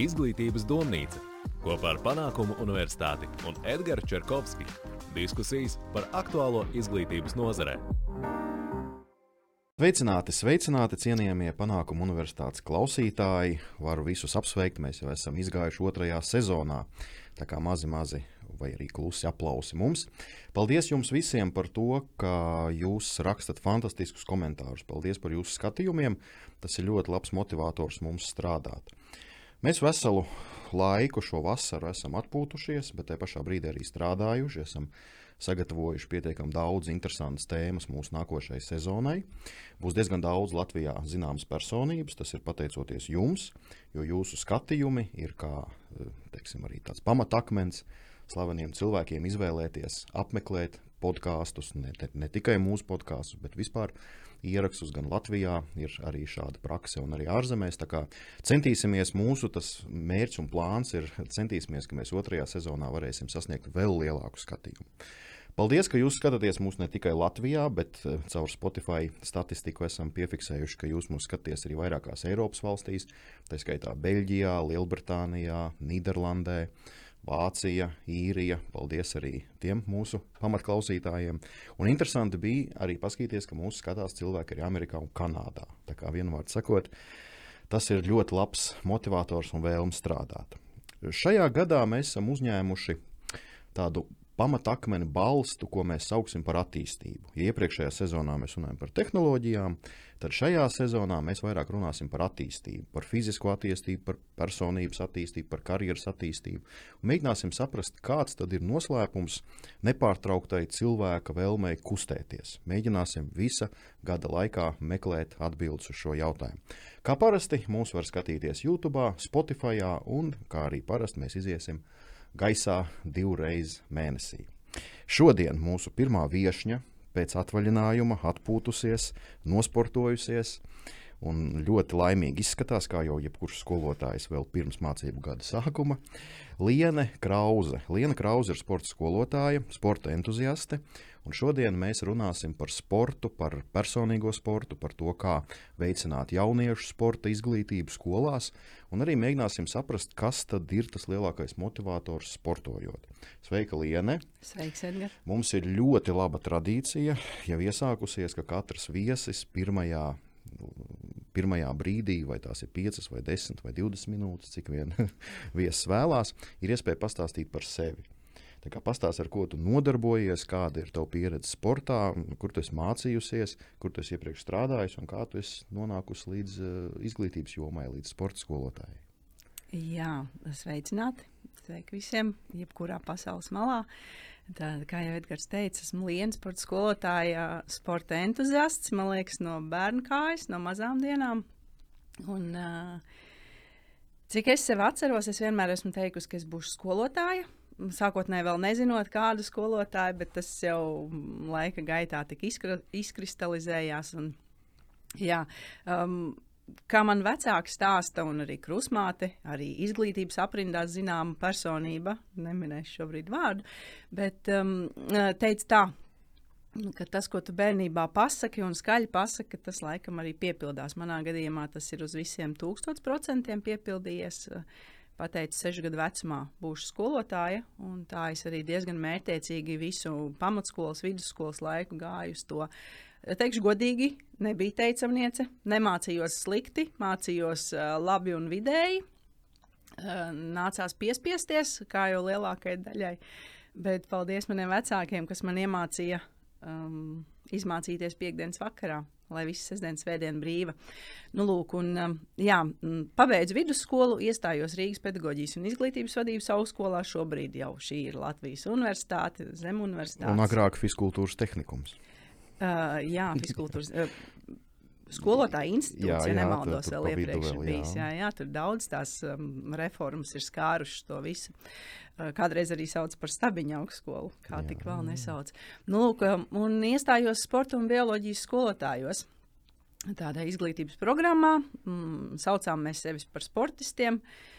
Izglītības domnīca kopā ar Panākumu universitāti un Edgars Čerkovski. Diskusijas par aktuālo izglītības nozarē. Sveicināti, sveicināti, cienījamie panākumu universitātes klausītāji. Varu visus apsveikt, mēs jau esam izgājuši otrajā sezonā. Tā kā mazi, mazi vai arī klusi aplausi mums. Paldies jums visiem par to, ka jūs rakstat fantastiskus komentārus. Paldies par jūsu skatījumiem. Tas ir ļoti labs motivators mums strādāt. Mēs veselu laiku šo vasaru esam atpūtušies, bet tajā pašā brīdī arī strādājuši. Esam sagatavojuši pietiekami daudz interesantas tēmas mūsu nākošajai sezonai. Būs diezgan daudz Latvijā zināmas personības, tas ir pateicoties jums, jo jūsu skatījumi ir kā teiksim, tāds pamatakmens slaveniem cilvēkiem izvēlēties, apmeklēt podkāstus, ne, ne tikai mūsu podkāstus, bet vispār ierakstus gan Latvijā, ir arī šāda prakse, un arī ārzemēs. Centīsimies, mūsu mērķis un plāns ir centīsimies, ka mēs otrajā sezonā varēsim sasniegt vēl lielāku skatījumu. Paldies, ka jūs skatāties mūs ne tikai Latvijā, bet eh, caur Spotify statistiku esam piefiksējuši, ka jūs mūs skatāties arī vairākās Eiropas valstīs, tā skaitā Beļģijā, Lielbritānijā, Nīderlandē. Vācija, Īrija. Paldies arī tiem mūsu pamatklausītājiem. Un interesanti bija arī paskatīties, ka mūsu skatās cilvēki arī Amerikā un Kanādā. Tā kā vienmēr sakot, tas ir ļoti labs motivators un vēlme strādāt. Šajā gadā mēs esam uzņēmuši tādu pamatakmeni balstu, ko mēs saucam par attīstību. Ja iepriekšējā sezonā mēs runājam par tehnoloģijām, tad šajā sezonā mēs vairāk runāsim par attīstību, par fizisko attīstību, par personības attīstību, par karjeras attīstību. Un mēģināsim saprast, kāds tad ir noslēpums nepārtrauktai cilvēka vēlmei kustēties. Mēģināsim visa gada laikā meklēt atbildes uz šo jautājumu. Kā parasti mūs var skatīties YouTube, Spotify un kā arī parasti mēs iziesim gaisā divreiz mēnesī. Šodien mūsu pirmā viesņa pēc atvaļinājuma atpūtusies, nosportojusies un ļoti laimīgi izskatās, kā jau jebkurš skolotājs vēl pirms mācību gada sākuma. Liene Krause. Liena Krause ir sporta skolotāja, sporta entuziaste, Un šodien mēs runāsim par sportu, par personīgo sportu, par to, kā veicināt jauniešu sporta izglītību skolās, un arī mēģināsim saprast, kas tad ir tas lielākais motivators sportojot. Sveika, Liene! Sveiks, Edgars! Mums ir ļoti laba tradīcija, jau iesākusies, ka katrs viesis pirmajā pirmajā brīdī, vai tās ir 5, vai 10, vai 20 minūtes, cik vien viesis vēlās, ir iespēja pastāstīt par sevi. Pastāst, ar ko tu nodarbojies, kāda ir tava pieredze sportā, kur tu esi mācījusies, kur tu esi iepriekš strādājis un kā tu esi nonākusi līdz uh, izglītības jomai, līdz sporta skolotājai. Jā, sveicināti! Sveiki visiem, jebkurā pasaules malā. Tā, kā jau Edgars teica, esmu Lienas sporta skolotāja, sporta entuziasts. Man liekas, no bērnu kājas, no mazām dienām. Un, cik es sev atceros, es vienmēr esmu teikusi, ka es būšu skolotāja sākotnēji vēl nezinot, kādu skolotāju, bet tas jau laika gaitā izkra, izkristalizējās. Un, jā, um, kā man vecāki stāsta, un arī krusmāte, arī izglītības aprindās zināma personība, neminēšu šobrīd vārdu, bet um, teica tā. Ka tas, ko tu bērnībā pasaki un skaļi pasaki, tas laikam arī piepildās. Manā gadījumā tas ir uz visiem tūkstoš procentiem piepildījies. Uh, pateicu, sešu gadu vecumā būšu skolotāja. Tā es arī diezgan mērķiecīgi visu pamatskolas, vidusskolas laiku gāju uz to. Teikšu godīgi, nebija teicamniece, nemācījos slikti, mācījos uh, labi un vidēji. Uh, nācās piespiesties, kā jau lielākajai daļai. Bet paldies maniem vecākiem, kas man iemācīja um, izmācīties piekdienas vakarā lai viss sestdienas svētdiena brīva. Nu, lūk, un, jā, pabeidzu vidusskolu, iestājos Rīgas pedagoģijas un izglītības vadības augstskolā. Šobrīd jau šī ir Latvijas universitāte, Zem universitāte. Un agrāk fiskultūras tehnikums. Uh, jā, fiskultūras. Uh, skolotāja institūts, jā, ja nemaldos, vēl iepriekš jā. bijis. Jā, jā, tur daudz tās um, reformas ir skārušas to visu. Uh, kādreiz arī sauc par stabiņu augstskolu, kā jā. tik vēl nesauc. Nu, lūk, um, un iestājos sporta un bioloģijas skolotājos. Tādā izglītības programmā mm, saucām mēs sevi par sportistiem. Uh,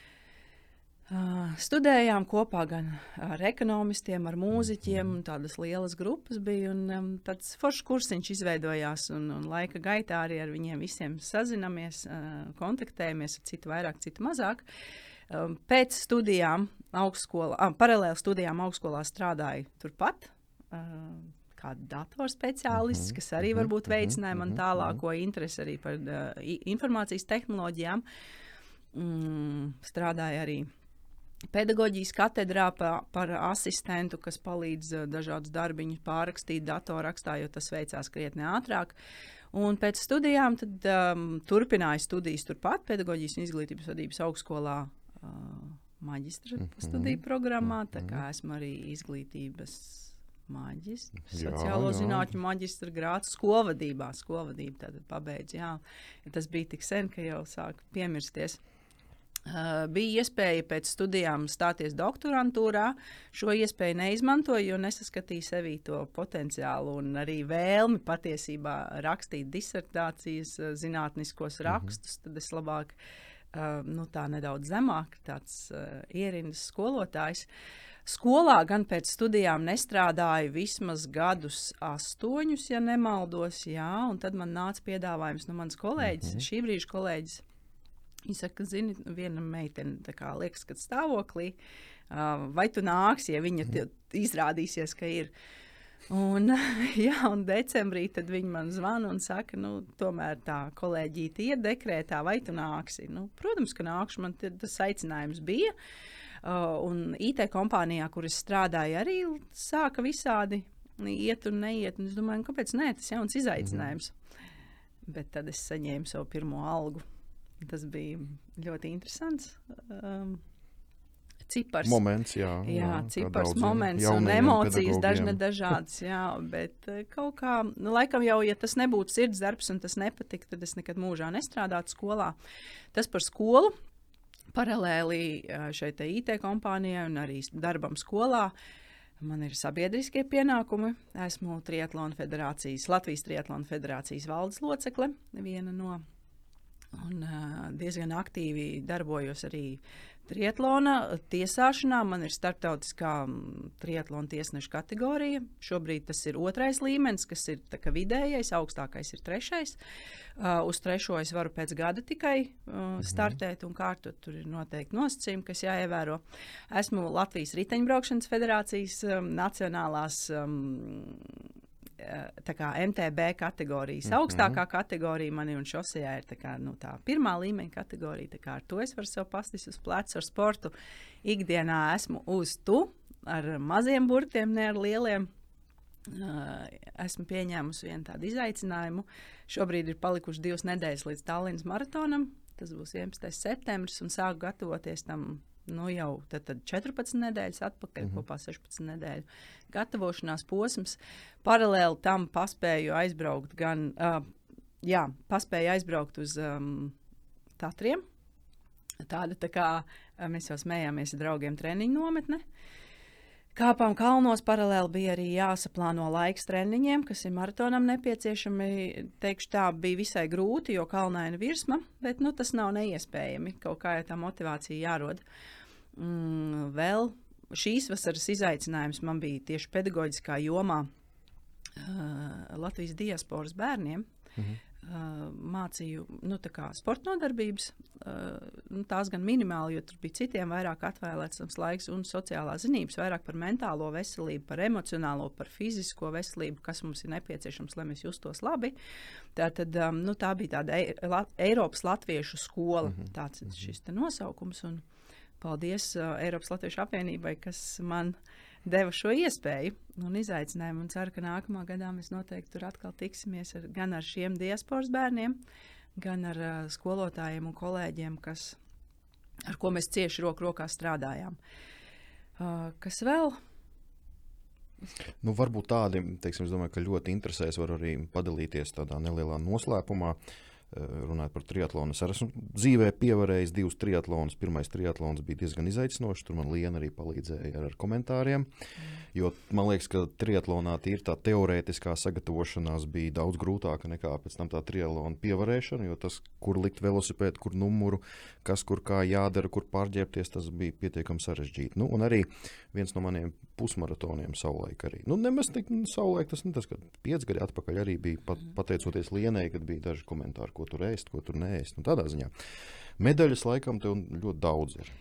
Uh, studējām kopā gan ar ekonomistiem, ar mūziķiem, tādas lielas grupas bija. Un, um, tāds foršs kursiņš izveidojās, un, un laika gaitā arī ar viņiem visiem sazināmies, uh, kontaktējamies, ar citu vairāk, citu mazāk. Um, pēc studijām, augstskolā, ah, paralēli studijām augstskolā strādāju turpat. Uh, kā datorspeciālists, Mhm, kas arī mhm, varbūt mhm, veicināja man tālāko interesi arī par uh, informācijas tehnoloģijām. Mm, strādāju arī pedagoģijas katedrā pa, par asistentu, kas palīdz uh, dažādus darbiņus pārrakstīt datorrakstā, jo tas veicās krietni ātrāk. Un pēc studijām tad, um, turpināju studijas turpat, pedagoģijas un izglītības vadības augstskolā. Uh, Maģistra Mhm, studiju programmā, tā mhm. kā esmu arī izglītības maģistrs, Jā, sociālo jā. zinātņu maģistra grāts, skolvadībā. Skolvadību tad pabeidzu. Jā, tas bija tik sen, ka jau sāk piemirsties. Uh, bija iespēja pēc studijām stāties doktorantūrā. Šo iespēju neizmantoju, jo nesaskatīju sevī to potenciālu un arī vēlmi patiesībā rakstīt disertācijas, uh, zinātniskos rakstus. Tad es labāk, uh, nu, tā nedaudz zemāk, tāds ierindas skolotājs. Skolā gan pēc studijām nestrādāju vismaz gadus, astoņus, ja nemaldos. Jā, un tad man nāca piedāvājums no manas kolēģis, mm -hmm. šī brīža kolēģis. Viņa saka, zini, viena meitene tā kā liekas, ka stāvoklī, uh, vai tu nāksi, ja viņa izrādīsies, ka ir. Un, jā, un decembrī viņi man zvana un saka, nu, tomēr tā kolēģīte ir dekrētā, vai tu nāksi. Nu, protams, ka nākšu, man tas aicinājums bija. Uh, un IT kompānijā, kur es strādāju, arī sāka visādi iet un neiet. Un es domāju, nu, kāpēc nē, tas ir jauns izaicinājums. Bet tad es saņēmu savu pirmo algu. Tas bija ļoti interesants. Um, cipars. Moments, jā. Jā, kā cipars, moments un emocijas dažne dažādas. Jā, bet eh, kaut kā, nu, laikam jau, ja tas nebūtu sirds darbs un tas nepatika, tad es nekad mūžā nestrādātu skolā. Tas par skolu. Paralēli eh, šai IT kompānijai un arī darbam skolā. Man ir sabiedriskie pienākumi. Esmu Triatlona federācijas, Latvijas Triatlona federācijas valdes locekle, viena no. Un, uh, diezgan aktīvi darbojos arī triatlona tiesāšanā. Man ir starptautiskā triatlona tiesneša kategorija. Šobrīd tas ir otrais līmenis, kas ir vidējais, augstākais ir trešais. Uh, uz trešo es varu pēc gada tikai uh, startēt un kārtot. Tur ir noteikti nosacījumi, kas jāievēro. Esmu Latvijas Riteņbraukšanas federācijas um, nacionālās. Um, kā MTB kategorijas, mm -hmm. augstākā kategorija man ir un šosejā ir tā, kā, nu, tā pirmā līmeņa kategorija. Tā kā ar to es varu sev pastis uz pleca ar sportu. Ikdienā esmu uz tu ar maziem burtiem, ne ar lieliem. Uh, esmu pieņēmusi vienu tādu izaicinājumu. Šobrīd ir palikušas divas nedēļas līdz Tallinas maratonam. Tas būs 11. septembris, un sāku gatavoties tam nu, jau tad, tad 14 nedēļas atpakaļ, mm -hmm. kopā 16 nedēļu gatavošanās posms. Paralēli tam paspēju aizbraukt gan, uh, jā, paspēju aizbraukt uz um, Tatriem. Tāda tā kā uh, mēs jau smējāmies ar draugiem treniņu nometne. Kāpām kalnos paralēli bija arī jāsaplāno laiks treniņiem, kas ir maratonam nepieciešami. Teikšu, tā bija visai grūti, jo kalnaina virsma, bet nu, tas nav neiespējami. Kaut kā jau tā motivācija jārod. Mm, vēl šīs vasaras izaicinājums man bija tieši pedagoģiskā jomā uh, Latvijas diasporas bērniem. Mhm. Mācīju nu, sporta nodarbības, nu, tās gan minimāli, jo tur bija citiem vairāk atvēlēts laiks, un sociālā zinības, vairāk par mentālo veselību, par emocionālo, par fizisko veselību, kas mums ir nepieciešams, lai mēs justos labi. Tā, tad, nu, tā bija tāda Ei- La Eiropas Latviešu skola, mm -hmm. tāds ir šis te nosaukums. Un paldies Eiropas Latviešu apvienībai, kas man deva šo iespēju un izaicinājumu. Un ceru, ka nākamā gadā mēs noteikti tur atkal tiksimies ar, gan ar šiem diasporas bērniem, gan ar uh, skolotājiem un kolēģiem, kas, ar ko mēs cieši roku rokā strādājām. Uh, kas vēl? Nu, varbūt tādi, teiksim, domāju, ka ļoti interesēs, var arī padalīties tādā nelielā noslēpumā. eh, Runājot par triatlonu, es esmu dzīvē pievērējis divus triatlonus. Pirmais triatlons bija diezgan izaicinošs. Tur man Liena arī palīdzēja ar, ar komentāriem. Jo man liekas, ka triatlonā tīri tā teorētiskā sagatavošanās bija daudz grūtāka nekā pēc tam tā triatlona pievarēšana. Jo tas, kur likt velosipēdu, kur numuru, kas kur kā jādara, kur pārģērbties, tas bija pietiekami sarežģīti. Nu, un arī viens no maniem pusmaratoniem savulaik arī. Nu, nemaz tik savulaik tas, nu, tas kad pieci gadi atpakaļ arī bija pat, pateicoties Lienai, kad bija daži komentāri, ko tur ēst, ko tur neēst. Nu, tādā ziņā medaļas laikam tev ļoti daudz ir.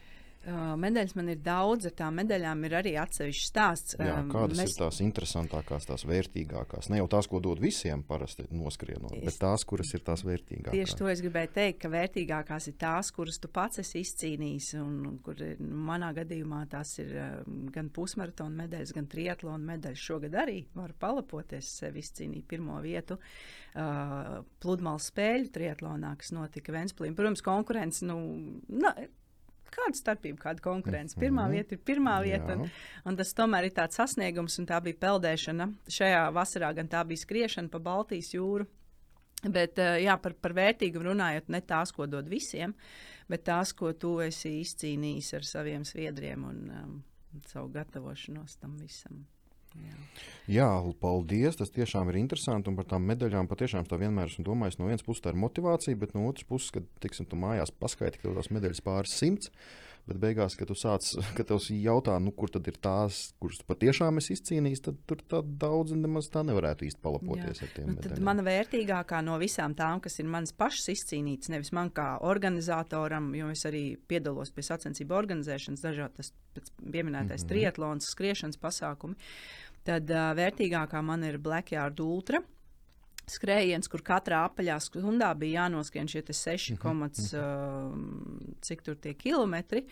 Uh, medaļas man ir daudz, ar tām medaļām ir arī atsevišķs stāsts. Jā, kādas mēs- ir tās interesantākās, tās vērtīgākās? Ne jau tās, ko dod visiem parasti noskrienot, bet tās, kuras ir tās vērtīgākās. Tieši to es gribēju teikt, ka vērtīgākās ir tās, kuras tu pats esi izcīnījis. Un, kur, ir- nu, manā gadījumā tās ir gan pusmaratona medaļas, gan triatlona medaļas. Šogad arī varu palapoties, sev izcīnīt pirmo vietu uh, pludmales spēļu triatlonā, kas notika Ventspīlī. Protams, konkurence. Nu, na, Kāda starpība, kāda konkurence? Pirmā Mhm. vieta ir pirmā vieta. Un, un tas tomēr ir tāds sasniegums, un tā bija peldēšana. Šajā vasarā gan tā bija skriešana pa Baltijas jūru. Bet eh, jā, par, par vērtīgumu runājot, ne tās, ko dod visiem, bet tās, ko tu esi izcīnījis ar saviem sviedriem un um, savu gatavošanos tam visam. Jā. Jā, paldies. Tas tiešām ir interesanti. Un par tām medaļām patiešām tā vienmēr esmu domājis. No vienas puses tā ir motivācija, bet no otras puses, kad tiksim, tu mājās paskaiti, ka tās medaļas pāris simts. Bet beigās, kad tu sāc, kad tev jautā, nu, kur tad ir tās, kuras patiešām es izcīnīju, tad tur tā daudz nemaz tā nevarētu īsti palapoties Jā. ar tiem Nu, tad medaļām. mana vērtīgākā no visām tām, kas ir manas pašas izcīnītas, nevis man kā organizatoram, jo es arī piedalos pie sacensību organizēšanas, dažādas pieminētais mm -hmm. triatlons, skriešanas pasākumi, tad uh, vērtīgākā man ir Blackyard Ultra. Skrējiens, kur katrā apaļā stundā bija jānoskrien šie 6, komats, uh, cik tur tie kilometri.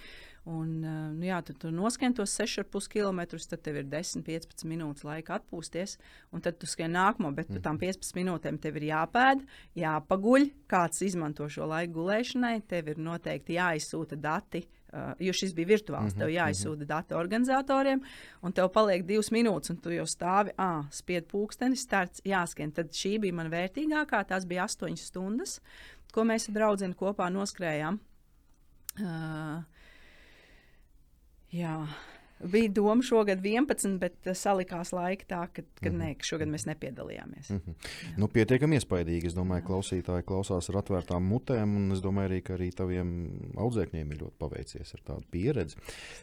Un, uh, nu jā, tad tu noskrien tos 6,5 km, tad tev ir 10-15 minūtes laika atpūsties, un tad tu skrien nākamo, bet par tām 15 minūtēm tev ir jāpēd, jāpaguļ, kāds izmanto šo laiku gulēšanai, tev ir noteikti jāizsūta dati. Uh, jo šis bija virtuāls, tev jāizsūta dati organizatoriem, un tev paliek divas minūtes, un tu jau stāvi, ah, spied pūksteni, starts, jāskrien. Tad šī bija mana vērtīgākā, tās bija astoņas stundas, ko mēs ar draugiem kopā noskrējām. Uh, ja Bija doma šogad 11, bet uh, salikās laika tā, ka, kad nē, ka šogad mēs nepiedalījāmies. Mhm. Nu, pietiekami iespaidīgi. Es domāju, ka klausītāji klausās ar atvērtām mutēm, un es domāju, arī, ka arī taviem audzēkņiem ir ļoti paveicies ar tādu pieredzi.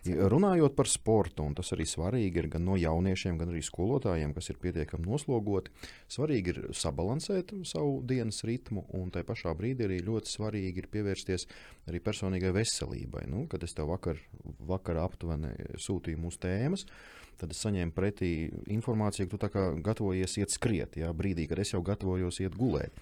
Runājot par sportu, un tas arī svarīgi ir gan no jauniešiem, gan arī skolotājiem, kas ir pietiekami noslogoti, svarīgi ir sabalansēt savu dienas ritmu, un tai pašā brīdī arī ļoti svarīgi ir pievērsties arī personīgai veselībai. Nu, kad es tev vakar, vakar aptuveni sūtīju mūsu tēmas, tad es saņēmu pretī informāciju, ka tu kā gatavojies iet skriet, jā, brīdī, kad es jau gatavojos iet gulēt.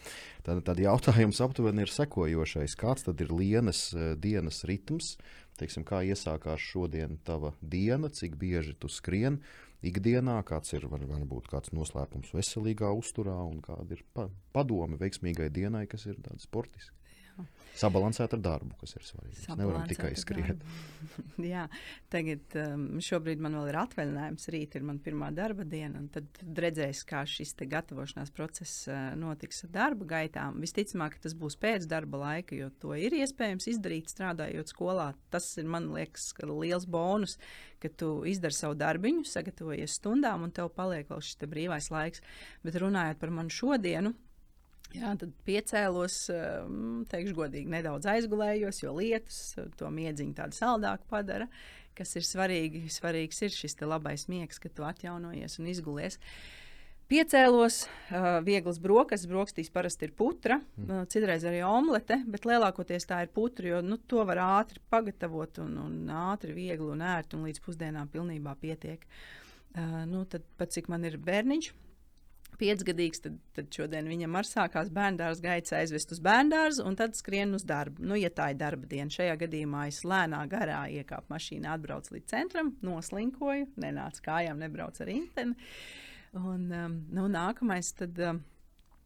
Tad, tad jautājums aptuveni ir sekojošais. Kāds tad ir lienas eh, dienas ritms? Teiksim, kā iesākās šodien tava diena, cik bieži tu skrien ikdienā, kāds ir var, varbūt kāds noslēpums veselīgā uzturā un kāda ir pa, padome veiksmīgai dienai, kas ir tāda sportiska. Sabalansēt ar darbu, kas ir svarīgi. Mēs nevaram tikai skriet. Jā, tagad um, šobrīd man vēl ir atvaļinājums. Rīt ir mana pirmā darba diena, un tad redzēs, kā šis gatavošanās process uh, notiks ar darba gaitām. Visticamāk, tas būs pēc darba laika, jo to ir iespējams izdarīt strādājot skolā. Tas ir man liekas, ka liels bonus, ka tu izdari savu darbiņu, sagatavojies stundām, un tev paliek vēl šis brīvais laiks. Bet runājot par manu šodienu. Jā, tad piecēlos, um, teikšu, godīgi, nedaudz aizgulējos, jo lietus to miedziņu tādu saldāku padara. Kas ir svarīgi, svarīgs ir šis labais miegs, kad tu atjaunojies un izgulies. Piecēlos, uh, viegls brokastis, brokastīs parasti ir putra, uh, citreiz arī omlete, bet lielākoties tā ir putra, jo nu, to var ātri pagatavot un, un ātri, viegli un ērti, un līdz pusdienām pilnībā pietiek. Nu, tad, pat cik man ir bērniņš, piecgadīgs, tad, tad šodien viņam arī sākās bērngārdas gaits aizvest uz bērngārdu un tad skrien uz darbu. Nu, ja tā ir darba diena, šajā gadījumā es lēnā garā iekāpu mašīnā, atbraucu līdz centram, noslinkoju, nenācu kājām, nebraucu ar interneti. Un um, nu, nākamais tad. Um,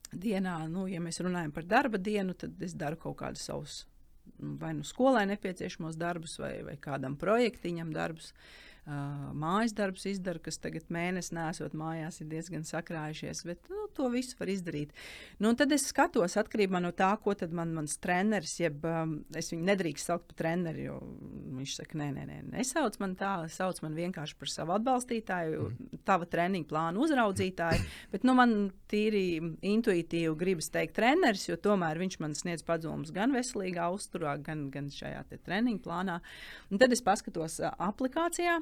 Dienā, nu, ja mēs runājam par darba dienu, tad es daru kaut kādus savus nu, vai nu skolai nepieciešamos darbus, vai, vai kādam projektiņam darbus. Uh, mājas darbus izdara, kas tagad mēnesi nesot mājās, ir diezgan sakrājušies, bet nu, to visu var izdarīt. Nu, tad es skatos atkarībā no tā, ko man mans treneris, jeb um, es viņu nedrīkst saukt par treneri, jo viņš saka, nē, nē, nē, nesauc man tā, sauc man vienkārši par savu atbalstītāju, mm. tava treniņa plānu uzraudzītāju, bet nu, man tīri intuitīvi gribas teikt treneris, jo tomēr viņš man sniedz padomus gan veselīgā uzturā, gan, gan šajā treniņa plānā. Un tad es paskatos uh, aplikācijā,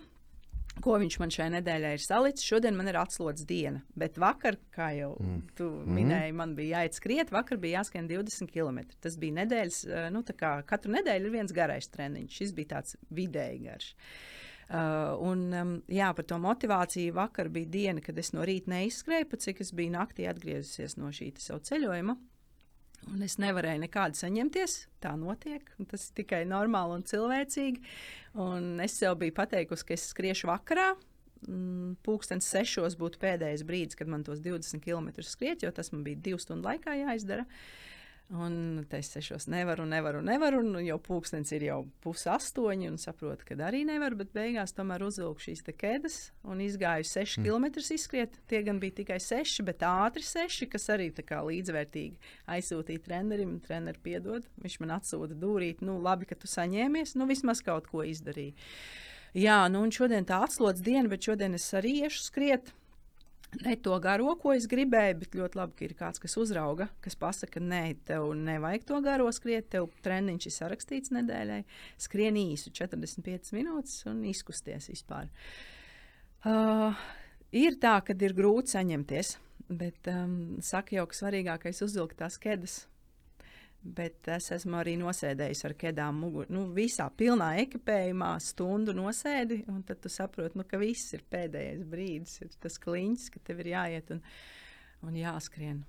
ko viņš man šajā nedēļā ir salicis. Šodien man ir atslodzes diena, bet vakar, kā jau mm. tu mm. minēji, man bija jāiet skriet. Vakar bija jāskrien 20 km. Tas bija nedēļas, nu, tā kā katru nedēļu ir viens garais treniņš. Šis bija tāds vidēji garš. Uh, un, um, jā, par to motivāciju vakar bija diena, kad es no rīta neizskrēju, pat cik es biju naktī atgriezusies no šī savu ceļojuma. Un es nevarēju nekādu saņemties. Tā notiek. Tas ir tikai normāli un cilvēcīgi. Un es sev biju pateikusi, ka es skriešu vakarā. Mm, pūkstens sešos būtu pēdējais brīdis, kad man tos 20 km skriet, jo tas man bija divu stundu laikā jāizdara. Uh, Un es sešos nevaru, nevaru, nevaru. Un jau pūkstens ir jau pusi astoņi, un saprotu, ka arī nevaru. Bet beigās tomēr uzvilku šīs ķēdes un izgāju 6 mm. km izskriet. Tie gan bija tikai 6, bet ātri 6, kas arī līdzvērtīgi aizsūtīja trenerim. Treneris piedod, viņš man atsūta dūrīt. Nu, labi, ka tu saņēmies, nu vismaz kaut ko izdarīji. Jā, nu un šodien tā atslodzes diena, bet šodien es arī iešu skriet ne to garo, ko es gribēju, bet ļoti labi, ka ir kāds, kas uzrauga, kas pasaka, nē, tev nevajag to garo skriet, tev treniņš ir sarakstīts nedēļai, skrien īsu 45 minūtes un izkusties vispār. Uh, ir tā, ka ir grūti saņemties, bet um, saka jau, ka svarīgākais ir uzvilkt tās kedas Bet es esmu arī nosēdējis ar kēdām mugurā. Nu, visā pilnā ekipējumā stundu nosēdi, un tad tu saproti, nu, ka viss ir pēdējais brīdis, ir tas kliņš, ka tev ir jāiet un, un jāskrien.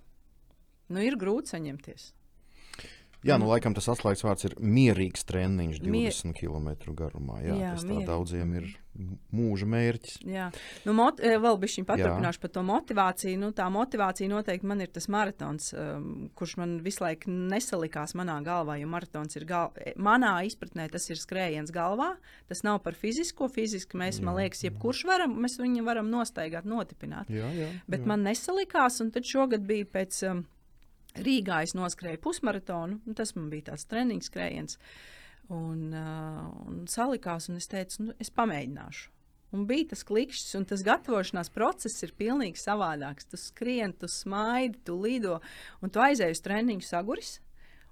Nu, ir grūti saņemties. Jā, nu, laikam tas atslēgas vārds ir mierīgs treniņš 20 Mier... km garumā. Jā, jā tas tā daudziem ir mūža mērķis. Jā, nu, mot, eh, vēl šī paturpināšu par to motivāciju. Nu, tā motivācija noteikti man ir tas maratons, um, kurš man visu laiku nesalikās manā galvā, jo maratons ir gal... Eh, manā izpratnē tas ir skrējiens galvā. Tas nav par fizisko. Fiziski mēs, jā, man liekas, jebkurš varam, mēs viņu varam nostaigāt, notipināt. Jā, jā, Bet jā. man nesalikās, un tad šogad bija pēc. Um, Rīgā es noskrēju pusmaratonu, tas man bija tāds treniņš skrējiens. Un, uh, un salikās, un es teicu, nu, es pamēģināšu. Un bija tas klikšķis, un tas gatavošanās process ir pilnīgi savādāks. Tu skrieni, tu smaidi, tu lido, un tu aizēji uz treniņu saguris.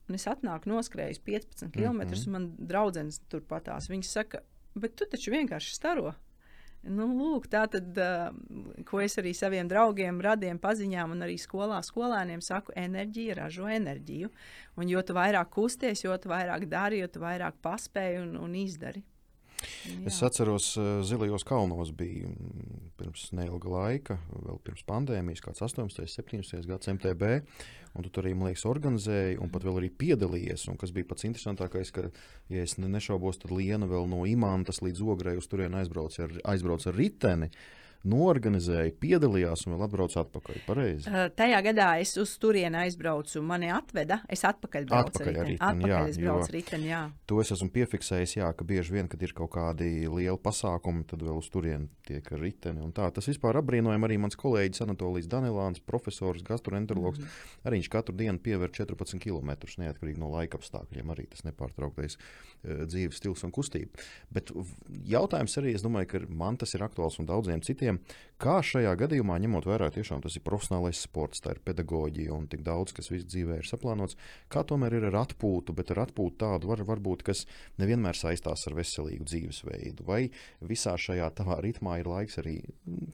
Un es atnāku noskrējis 15 km, mm -hmm. un man draudzene turpatās. Viņa saka, bet tu taču vienkārši staro. Nu, lūk, tā tad, ko es arī saviem draugiem, radiem, paziņām un arī skolā skolēniem saku, enerģija ražo enerģiju. Un jo tu vairāk kusties, jo tu vairāk dari, jo tu vairāk paspēji un, un izdari. Jā. Es atceros, uh, Zilajos kalnos bija mm, pirms neilga laika, vēl pirms pandēmijas, kāds 18, 17 gads MTB. Un tu tur arī, man liekas, organizēji un pat vēl arī piedalījies. Un kas bija pats interesantākais, ka, ja es nešaubos, tad Liena vēl no Imantas līdz Ogrei uz turieni aizbrauc ar, aizbrauc ar riteni. Uh, norganizēja, piedalījās un vēl atbrauca atpakaļ. Pareizi. Uh, tajā gadā es uz turieni aizbraucu, mani atveda. Es atpakaļ braucu atpakaļ ar riteni. Atpakaļ jā, es braucu riteni, jā. To es esmu piefiksējis, jā, ka bieži vien, kad ir kaut kādi lieli pasākumi, tad vēl uz turieni tiek riteni. Un tā, tas vispār apbrīnojami arī mans kolēģis Anatolijas Danilāns, profesors, gastroenterologs. Mm -hmm. Arī viņš katru dienu piever 14 km neatkarīgi no laika apstākļiem. Arī tas nepārtrauktais dzīves stils un kustība. Bet jautājums arī, es domāju, ka man tas ir aktuāls un daudziem citiem kā šajā gadījumā, ņemot vērā, tiešām tas ir profesionālais sports, tā ir pedagoģija un tik daudz, kas visā dzīvē ir saplānots, kā tomēr ir ar atpūtu, bet ar atpūtu tādu var, varbūt, kas nevienmēr saistās ar veselīgu dzīvesveidu. Vai visā šajā tavā ritmā ir laiks arī,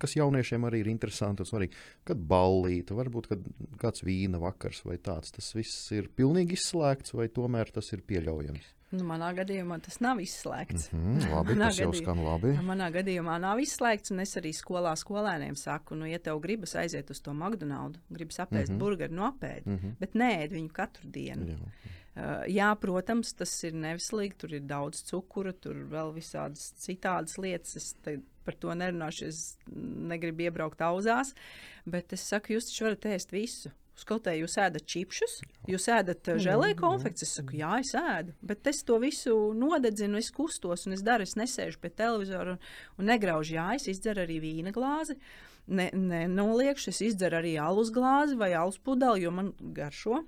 kas jauniešiem arī ir interesanti un svarīgi, kad ballīte, varbūt kad kāds vīna vakars vai tāds, tas viss ir pilnīgi izslēgts vai tomēr tas ir pieļaujams? Nu, manā gadījumā tas nav izslēgts. Mm -hmm, labi, tas jau skan labi. Manā gadījumā nav izslēgts, un es arī skolā skolēniem saku, nu, ja tev gribas aiziet uz to McDonald's, gribas apēst mm -hmm. burgeru, no apēdi, mm -hmm. bet nē, viņu katru dienu. Jā. Uh, jā, protams, tas ir neveselīgi. Tur ir daudz cukura, tur vēl visādas citādas lietas. Es par to nerunāšu, es negribu iebraukt auzās. Bet es saku, jūs taču varat ēst visu. Skautē, jūs ēdat čipsus, jūs ēdat uh, žēlēju konfekts. Es saku, jā, es ēdu, bet es to visu nodedzinu, es kustos un es daru. Es nesēžu pie televizora un, un negraužu. Jā, es izdzeru arī vīna glāzi. Ne, nenoliekšu, es izdzeru arī alus glāzi vai alus pudeli, jo man garšo.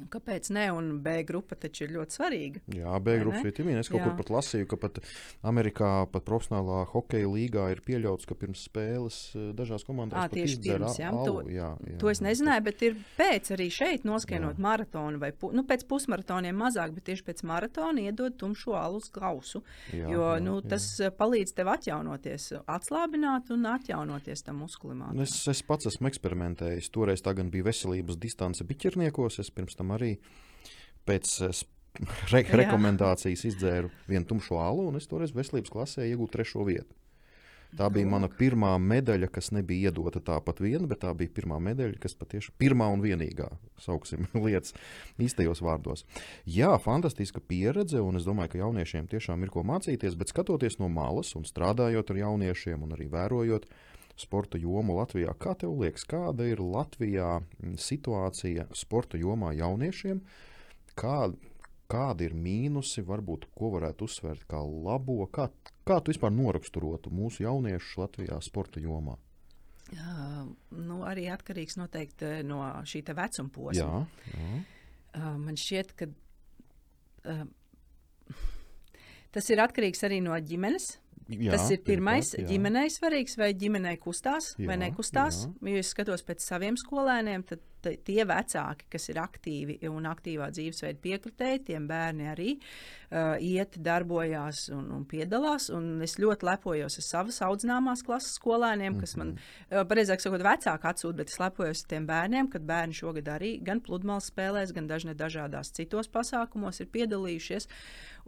Un kāpēc ne? Un B grupa taču ir ļoti svarīga. Jā, B grupas vitamīna. Es kaut Jā. kur pat lasīju, ka pat Amerikā, pat profesionālā hokeja līgā ir pieļauts, ka pirms spēles eh, dažās komandās à, tieši pirms, alu, to, jā, jā, to es nezināju, bet ir pēc arī šeit noskaņot maratonu vai pu, nu, pēc pusmaratoniem mazāk, bet tieši pēc maratona iedod tumšo alus klausu. Jā, jo jā, nu, tas jā. Eh, palīdz tev atjaunoties, atslābināt un atjaunoties tam muskulim. Es, es pats esmu eksperimentējis. Toreiz tā gan bija veselības distance biķerniekos. Es pirms tam arī pēc eh, re rekomendācijas izdzēru vienu tumšo alu, un es toreiz veselības klasē iegūstu trešo vietu. Tā bija mana pirmā medaļa, kas nebija iedota tāpat viena, bet tā bija pirmā medaļa, kas patiešām pirmā un vienīgā, sauksim, lietas īstajos vārdos. Jā, fantastiska pieredze, un es domāju, ka jauniešiem tiešām ir ko mācīties, bet skatoties no malas un strādājot ar jauniešiem un arī vērojot, uh, sporta jomu Latvijā. Kā tev liekas, kāda ir Latvijā situācija sporta jomā jauniešiem? Kā, kādi ir mīnusi, varbūt ko varētu uzsvērt kā labo? Kā, kā tu vispār noraksturotu mūsu jauniešus Latvijā sporta jomā? Uh, nu, arī atkarīgs noteikti eh, no šī vecuma posma. Jā, jā. Uh, man šķiet, ka uh, tas ir atkarīgs arī no ģimenes. Jā, Tas ir pirmais. Pirmkārt, ģimenei svarīgs, vai ģimenei kustās, jā, vai nekustās. Jā. Ja es skatos pēc saviem skolēniem, tad tie vecāki, kas ir aktīvi un aktīvā dzīvesveida piekritēji, tiem bērni arī uh, iet, darbojās un, un piedalās. Un es ļoti lepojos ar savas audzināmās klases skolēniem, kas man, uh, pareizāk sakot, vecāki atsūta, bet es lepojos ar tiem bērniem, kad bērni šogad arī gan pludmales spēlēs, gan dažne dažādās citos pasākumos ir piedalījušies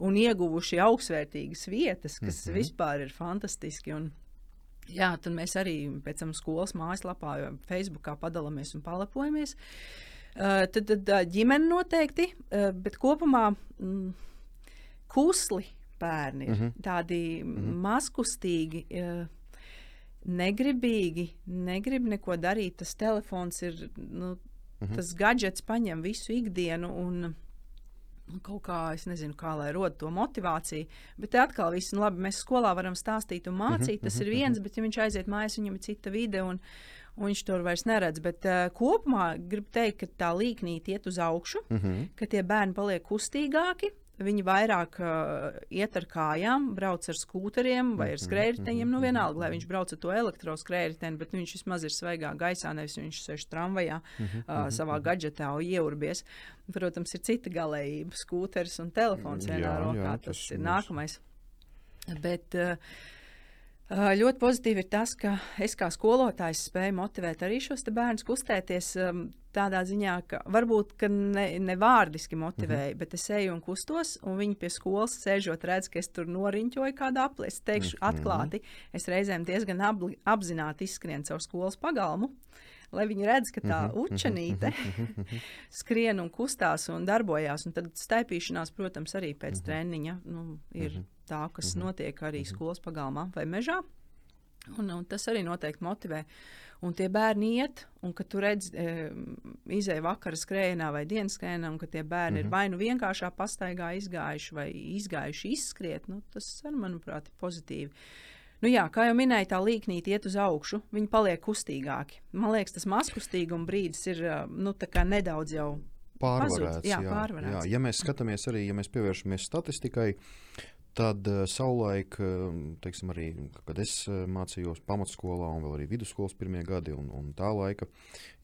un ieguvuši augstsvērtīgas vietas, kas mm -hmm. vispār ir fantastiski. Un, Jā, tad mēs arī pēc tam skolas mājaslapā, Facebookā padalāmies un palepojamies. Uh, tad, tad uh, ģimene noteikti, uh, bet kopumā mm, kusli bērni ir mm -hmm. tādi mm -hmm. mazkustīgi. Uh, negribīgi, negrib neko darīt. Tas telefons ir, nu, mm -hmm. tas gadgets paņem visu ikdienu. Un, kaut kā, es nezinu, kā lai rod to motivāciju. Bet te atkal viss, nu, labi, mēs skolā varam stāstīt un mhm, mācīt, tas ir mhm, viens, mhm. bet ja viņš aiziet mājās, viņam ir cita vide. Un, un viņš to vairs neredz. Bet uh, kopumā gribu teikt, ka tā līknīte iet uz augšu, mm -hmm. ka tie bērni paliek kustīgāki. Viņi vairāk uh, iet ar kājām, brauc ar skūteriem vai ar mhm, skrējēju. Nu, mhm, vienalga, lai viņš brauc ar to elektroskrējēju, bet viņš vismaz ir svaigā gaisā, nevis viņš sēž tramvajā uh, savā gadgetā un ieurbies. Protams, ir cita galējība, skūteris un telefons vienā jā, rokā. Jā, tas, tas ir nākamais. Bet, uh, Ļoti pozitīvi ir tas, ka es kā skolotājs spēju motivēt arī šos bērnus kustēties tādā ziņā, ka varbūt ka ne, ne vārdiski motivēju, mm -hmm. bet es eju un kustos, un viņi pie skolas sēžot, redz, ka es tur noriņķoju kādu apli. Es teikšu, mm -hmm. atklāti, es reizēm diezgan apli, apzināti izskrienu caur skolas pagalmu. Lai viņi redz, ka tā mhm, učenīte mhm, skrien un kustās un darbojās. Un tad staipīšanās, protams, arī pēc treniņa nu, ir tā, kas mm -hmm. notiek arī mm -hmm. skolas pagalmā vai mežā. Un, un tas arī noteikti motivē. Un tie bērni iet, un kad tu redz, e, izēja vakara skrējienā vai dienas skrējienā, un ka tie bērni mm -hmm. ir mhm. vai nu vienkāršā pastaigā izgājuši, vai izgājuši izskriet, nu, tas, ar, manuprāt, ir pozitīvi. Nu jā, kā jau minēju, tā līknīte iet uz augšu, viņi paliek kustīgāki. Man liekas, tas mazkustīguma brīdis ir nu, nedaudz jau pārvarēts. Jā, jā, pārvarēts. Jā. Ja mēs skatāmies arī, ja mēs pievēršamies statistikai, Tad uh, savulaik, uh, teiksim, arī, kad es uh, mācījos pamatskolā un vēl arī vidusskolas pirmie gadi un, un tā laika